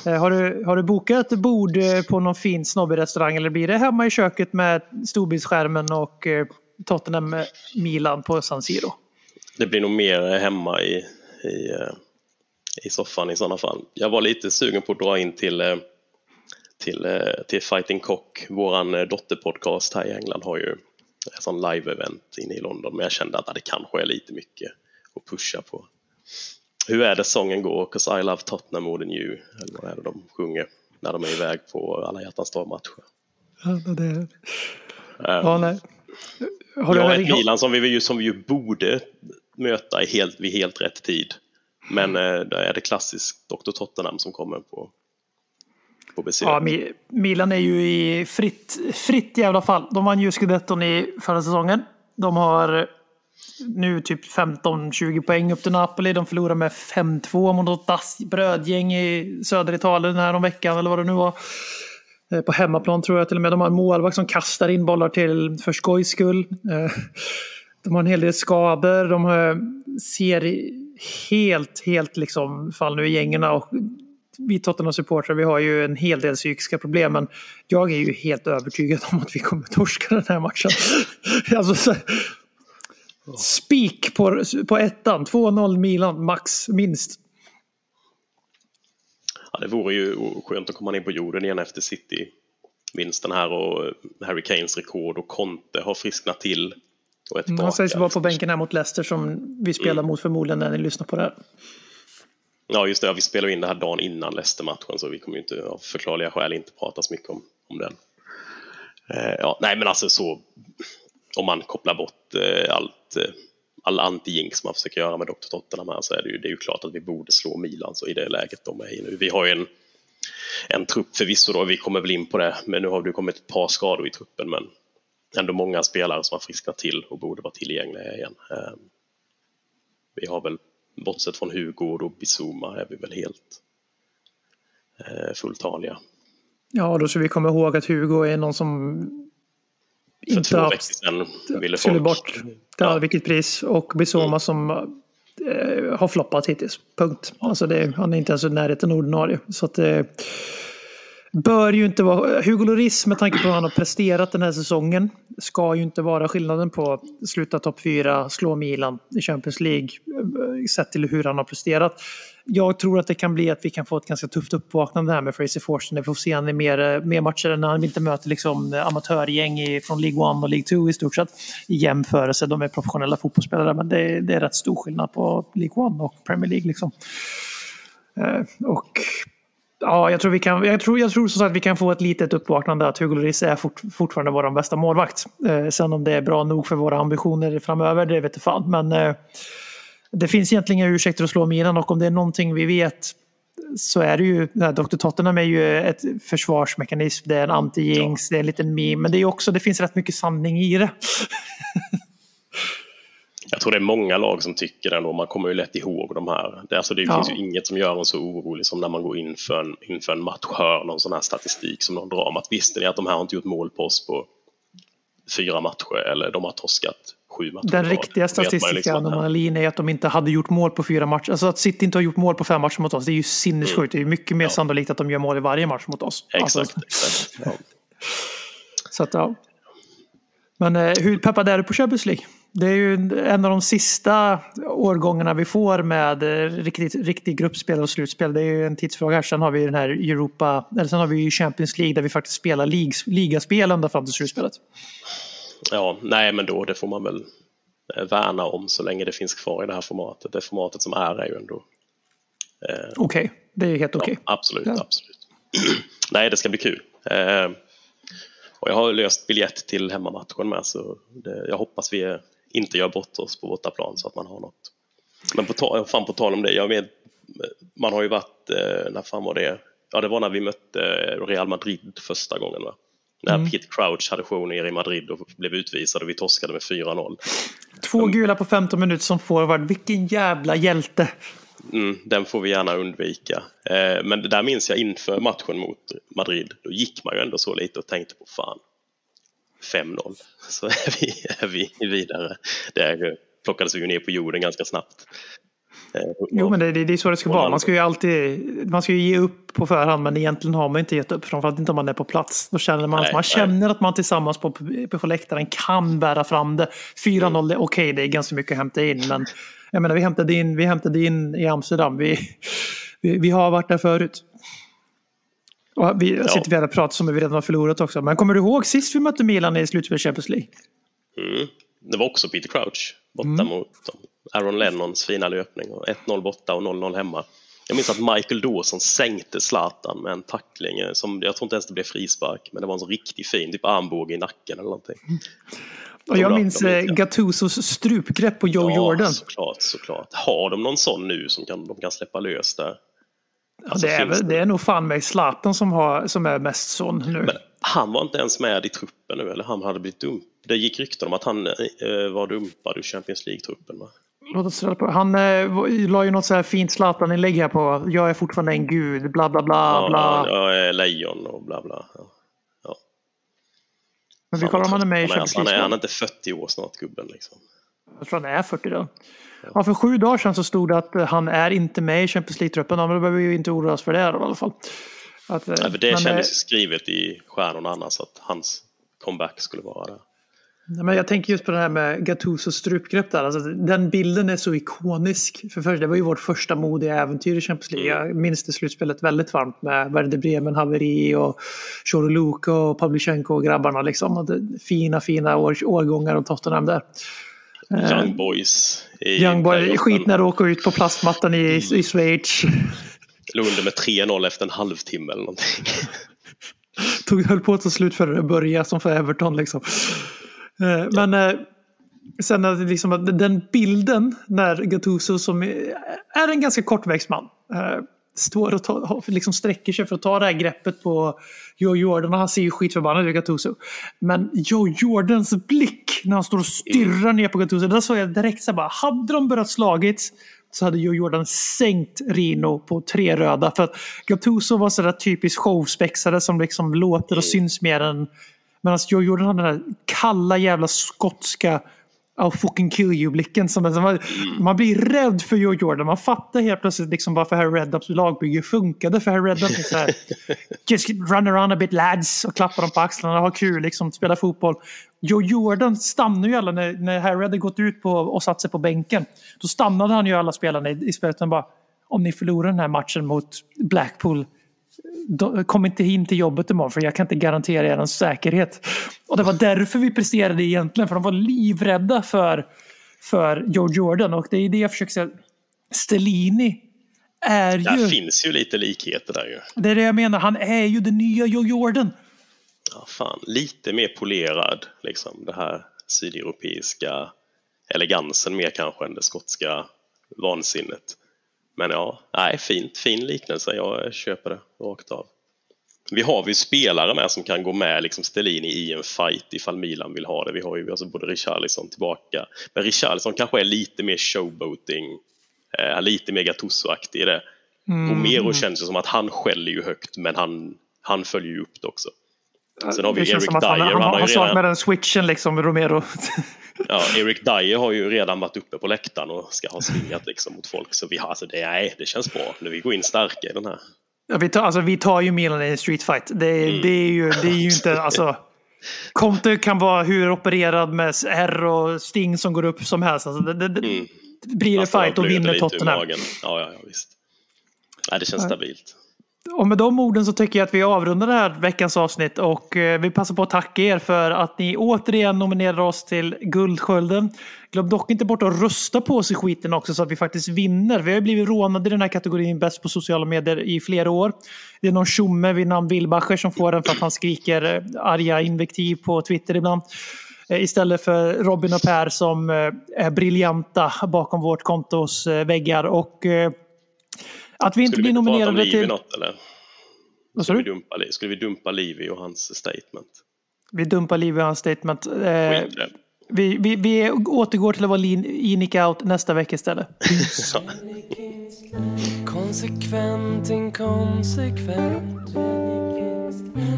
Eh, Har du, har du bokat bord eh, på någon fin snobbig restaurang eller blir det hemma i köket med storbildsskärmen och eh, Tottenham eh, Milan på San Siro? Det blir nog mer eh, hemma i, i, i soffan i sådana fall. Jag var lite sugen på att dra in till, eh, till, till Fighting Cock, våran dotterpodcast här i England har ju sån live-event inne i London, men jag kände att det kanske är lite mycket att pusha på. Hur är det sången går? 'Cause I love Tottenham more than you, eller vad är det de sjunger när de är iväg på alla hjärtans dag-matcher? Ja, det, Eh, ja, nej. Har du ja, en- ett Milan som vi, som vi ju borde möta i helt, vid helt rätt tid. Men eh, då är det klassiskt Dr. Tottenham som kommer på, på besök. Ja, Milan är ju i fritt, fritt jävla fall. De vann ju scudetton i förra säsongen. De har nu typ 15-20 poäng upp till Napoli. De förlorar med 5-2 mot något brödgäng i södra Italien här om veckan eller vad det nu var. Eh, på hemmaplan tror jag till och med. De har en målvakt som kastar in bollar till för skojs skull. Eh, de har en hel del skador. De ser helt, helt liksom fall nu i gängorna. Och vi Tottenham-supportrar vi har ju en hel del psykiska problem. Men jag är ju helt övertygad om att vi kommer torska den här matchen. [LAUGHS] alltså, så, spik på, på ettan. 2-0 Milan max, minst. Ja, det vore ju skönt att komma ner på jorden igen efter City-vinsten här och Harry Kanes rekord och Conte har frisknat till. Och är tillbaka. Han sägs vara på bänken här mot Leicester som vi spelar mot förmodligen när ni lyssnar på det här. Ja, just det. Ja, vi spelar in det här dagen innan Leicester-matchen så vi kommer ju inte av förklarliga skäl inte prata så mycket om, om den. Eh, ja, nej, men alltså så om man kopplar bort eh, allt, eh, all anti-jinx man försöker göra med Dr. Tottenham här så är det ju, det är ju klart att vi borde slå Milan så i det läget de är i nu. Vi har ju en, en trupp förvisso då, vi kommer väl in på det, men nu har det kommit ett par skador i truppen men ändå många spelare som har frisknat till och borde vara tillgängliga igen. Eh, vi har väl, bortsett från Hugo och Bizuma, är vi väl helt eh, fulltaliga. Ja, då ska vi komma ihåg att Hugo är någon som För inte två veckor sedan ville skulle folk... bort till Ja. vilket pris. Och Bizoma som eh, har floppat hittills. Punkt. Alltså det, han är inte ens i närheten ordinarie. Så att det bör ju inte vara... Hugo Lloris med tanke på hur han har presterat den här säsongen ska ju inte vara skillnaden på att sluta topp fyra, slå Milan i Champions League eh, sett till hur han har presterat. Jag tror att det kan bli att vi kan få ett ganska tufft uppvaknande här med Fraser Forsen. Vi får se honom i mer, eh, mer matcher när han inte möter liksom eh, amatörgäng i, från League 1 och League 2 i stort sett i jämförelse. De är professionella fotbollsspelare men det, det är rätt stor skillnad på League 1 och Premier League. Liksom. Eh, och Ja, jag tror, vi kan, jag, tror, jag tror som sagt att vi kan få ett litet uppvaknande att Hugo Lloris är fort, fortfarande vår bästa målvakt. Eh, sen om det är bra nog för våra ambitioner framöver, det vet jag fan. Men eh, det finns egentligen inga ursäkter att slå Milan och om det är någonting vi vet så är det ju, Dr. Tottenham är ju ett försvarsmekanism, det är en anti-jinx, det är en liten meme, men det är också, det finns rätt mycket sanning i det. [LAUGHS] Jag tror det är många lag som tycker det ändå, man kommer ju lätt ihåg de här. Det, alltså det Ja. finns ju inget som gör en så orolig som när man går in för en, inför en match, hör någon sån här statistik som någon drar om att visste ni att de här har inte gjort mål på oss på fyra matcher eller de har torskat sju matcher. Den riktiga ju statistiska liksom anomalin är att de inte hade gjort mål på fyra matcher. Alltså att City inte har gjort mål på fem matcher mot oss, det är ju sinnessjukt. Det är mycket mer sannolikt att de gör mål i varje match mot oss. Alltså, Exakt. exakt. [LAUGHS] Ja. så att, ja. Men eh, hur peppad är du på Champions League? Det är ju en av de sista årgångarna vi får med eh, riktigt, riktigt gruppspel och slutspel. Det är ju en tidsfråga här. Sen har vi den här Europa, eller sen har vi ju Champions League där vi faktiskt spelar ligs, ligaspel ända fram till slutspelet. ja, nej men då det får man väl eh, värna om så länge det finns kvar i det här formatet. Det formatet som är är ju ändå Okej, det är helt okej. Ja, absolut, Ja. absolut. [CLEARS THROAT] Nej, det ska bli kul. Eh, och jag har löst biljett till hemmamatchen med så det, jag hoppas vi inte gör bort oss på bortaplan så att man har något. Men på, ta, fan på tal om det, jag vet, man har ju varit, eh, när fan var det? Ja, det var när vi mötte Real Madrid första gången va? När Mm. Pete Crouch hade show nere i Madrid och blev utvisad och vi torskade med 4-0. Två gula på 15 minuter som forward. Vilken jävla hjälte! Mm, den får vi gärna undvika. Eh, men det där minns jag inför matchen mot Madrid. Då gick man ju ändå så lite och tänkte på fan, 5-0 så är vi, är vi vidare. Det plockades vi ju ner på jorden ganska snabbt. Eh, Jo, men det, det, är så det ska vara. Man ska ju alltid man ska ju ge upp på förhand, men egentligen har man inte gett upp. Framförallt inte om man är på plats. Då känner man, Nej, man nej. känner att man tillsammans på, på läktaren kan bära fram det. 4-0, det är okej, det är ganska mycket att hämta in. Men jag menar, vi hämtade in, vi hämtade in i Amsterdam. Vi, vi, vi har varit där förut. Och vi Ja. sitter vi här och pratar som om vi redan har förlorat också. Men kommer du ihåg sist vi mötte Milan i slutspel Champions League? Mm. Det var också Peter Crouch borta Mm. mot. Aaron Lennons fina löpning och 1-0 borta och 0-0 hemma. Jag minns att Michael Dawson sänkte Zlatan med en tackling eh, som jag tror inte ens det blev frispark men det var en så riktigt fin, typ armbåge i nacken eller någonting. Och jag minns eh, Gattusos strupgrepp på Joe Jordan. såklart, såklart. Har de någon sån nu som kan, de kan släppa lös där? Alltså, det, är, väl- det är nog fan mig Zlatan som, har, som är mest sån nu. Men han var inte ens med i truppen nu, eller han hade blivit dump. Det gick rykten om att han eh, var dumpad ur Champions League-truppen. Låt oss på. Han eh, la ju något så här fint Zlatan-inlägg här på jag är fortfarande en gud, bla bla bla. Ja, bla. jag är lejon och bla bla. Ja. Men vi kollar om han är med i Champions han är, han är League. inte 40 år snart, gubben. Liksom. Jag tror han är 40 då. Ja, för sju dagar sedan så stod det att eh, han är inte med i Champions League-truppen. Ja, men då behöver vi ju inte oroa oss för det här, i alla fall. Att, eh, Nej, för det kändes eh, ju skrivet i stjärnorna annars att hans comeback skulle vara där. Nej, Men jag tänker just på det här med Gattusos strupgrepp där. Alltså, den bilden är så ikonisk. För först, det var ju vårt första modiga äventyr i Champions League. Jag minns det slutspelet väldigt varmt med Werder Bremen, haveri och Choroluka och Pavlyuchenko och grabbarna. Liksom. Och det, fina, fina år, årgångar och Tottenham där. Young Boys i Young boy, playoffen. skit när du åker ut på plastmattan i, i Schweiz. Låg under med 3-0 efter en halvtimme eller någonting. [LAUGHS] Tog, höll på att ta slut före det började som för Everton. Liksom. Eh, Men eh, sen liksom att den bilden när Gattuso som är en ganska kortväxt man eh, står och tar, liksom sträcker sig för att ta det här greppet på Joe Jordan och han ser ju skitförbannad ut Gattuso. Men Joe Jordans blick när han står och stirrar ner på Gattuso, där såg jag direkt så här bara, hade de börjat slagits så hade Joe Jordan sänkt Rino på tre röda. För att Gattuso var sådär typiskt showspexare som liksom låter och syns mer än... Medan Joe Jordan hade den där kalla jävla skotska I'll fucking kill you-blicken. Som, som man, man blir rädd för Joe Jordan. Man fattar helt plötsligt liksom varför Harry Redknapps lagbygge funkade. För Harry Redknapp är så här, [LAUGHS] just run around a bit lads och klappa dem på axlarna, ha kul, liksom, spela fotboll. Joe Jordan stannar ju alla när, när Harry hade gått ut på, och satt sig på bänken. Då stannade han ju alla spelarna i, i spelet och bara om ni förlorar den här matchen mot Blackpool kom inte in till jobbet imorgon för jag kan inte garantera er en säkerhet. Och det var därför vi presterade egentligen, för de var livrädda för, för Joe Jordan. Och det är det jag försöker säga. Stellini är Där ju, finns ju lite likheter där ju. det är det jag menar, han är ju den nya Joe Jordan. Ja, fan, lite mer polerad, liksom det här sydeuropeiska elegansen mer kanske än det skotska vansinnet. Men ja, nej, fint, fin liknelse. Jag köper det rakt av. Vi har ju spelare med som kan gå med liksom Stellini i en fight ifall Milan vill ha det. Vi har ju alltså både Richarlison tillbaka. Men Richarlison kanske är lite mer showboating, eh, lite mer Gattuso-aktig i det. Romero känns ju som att han skäller ju högt men han, han följer ju upp det också. Sen har vi det Eric att han, Dyer. han, Han har han ju saknar redan, den switchen liksom, Romero. [LAUGHS] ja, Eric Dyer har ju redan varit uppe på läktaren och ska ha svingat liksom mot folk. Så vi har, alltså det, nej, det känns bra. Nu vi går in starka i den här. Ja, vi, tar, alltså, vi tar ju Milan i en street fight. Det, Mm. det, är, ju, det är ju inte, alltså. Conte kan vara hur opererad med R och Sting som går upp som helst. Alltså, det, det, Mm. blir det fight och vinner Tottenham. Ja, ja, ja, visst. Nej, det känns stabilt. Och med de orden så tycker jag att vi avrundar det här veckans avsnitt och eh, vi passar på att tacka er för att ni återigen nominerar oss till Guldskölden. Glöm dock inte bort att rösta på oss i skiten också så att vi faktiskt vinner. Vi har ju blivit rånade i den här kategorin bäst på sociala medier i flera år. Det är någon tjomme vid namn Wilbacher som får den för att han skriker eh, arga invektiv på Twitter ibland. Eh, istället för Robin och Per som är briljanta bakom vårt kontos väggar. Och att vi inte Skulle blir nominerade Livi till... något eller? Vad sa Skulle vi, du? dumpa, skulle vi dumpa Livi och hans statement? Vi dumpar Liv i hans statement. Eh, vi, vi, vi återgår till att vara lean, in out nästa vecka istället. [LAUGHS] Konsekvent, inkonsekvent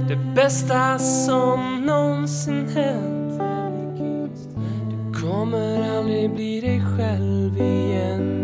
Det bästa som någonsin hänt Du kommer aldrig bli dig själv igen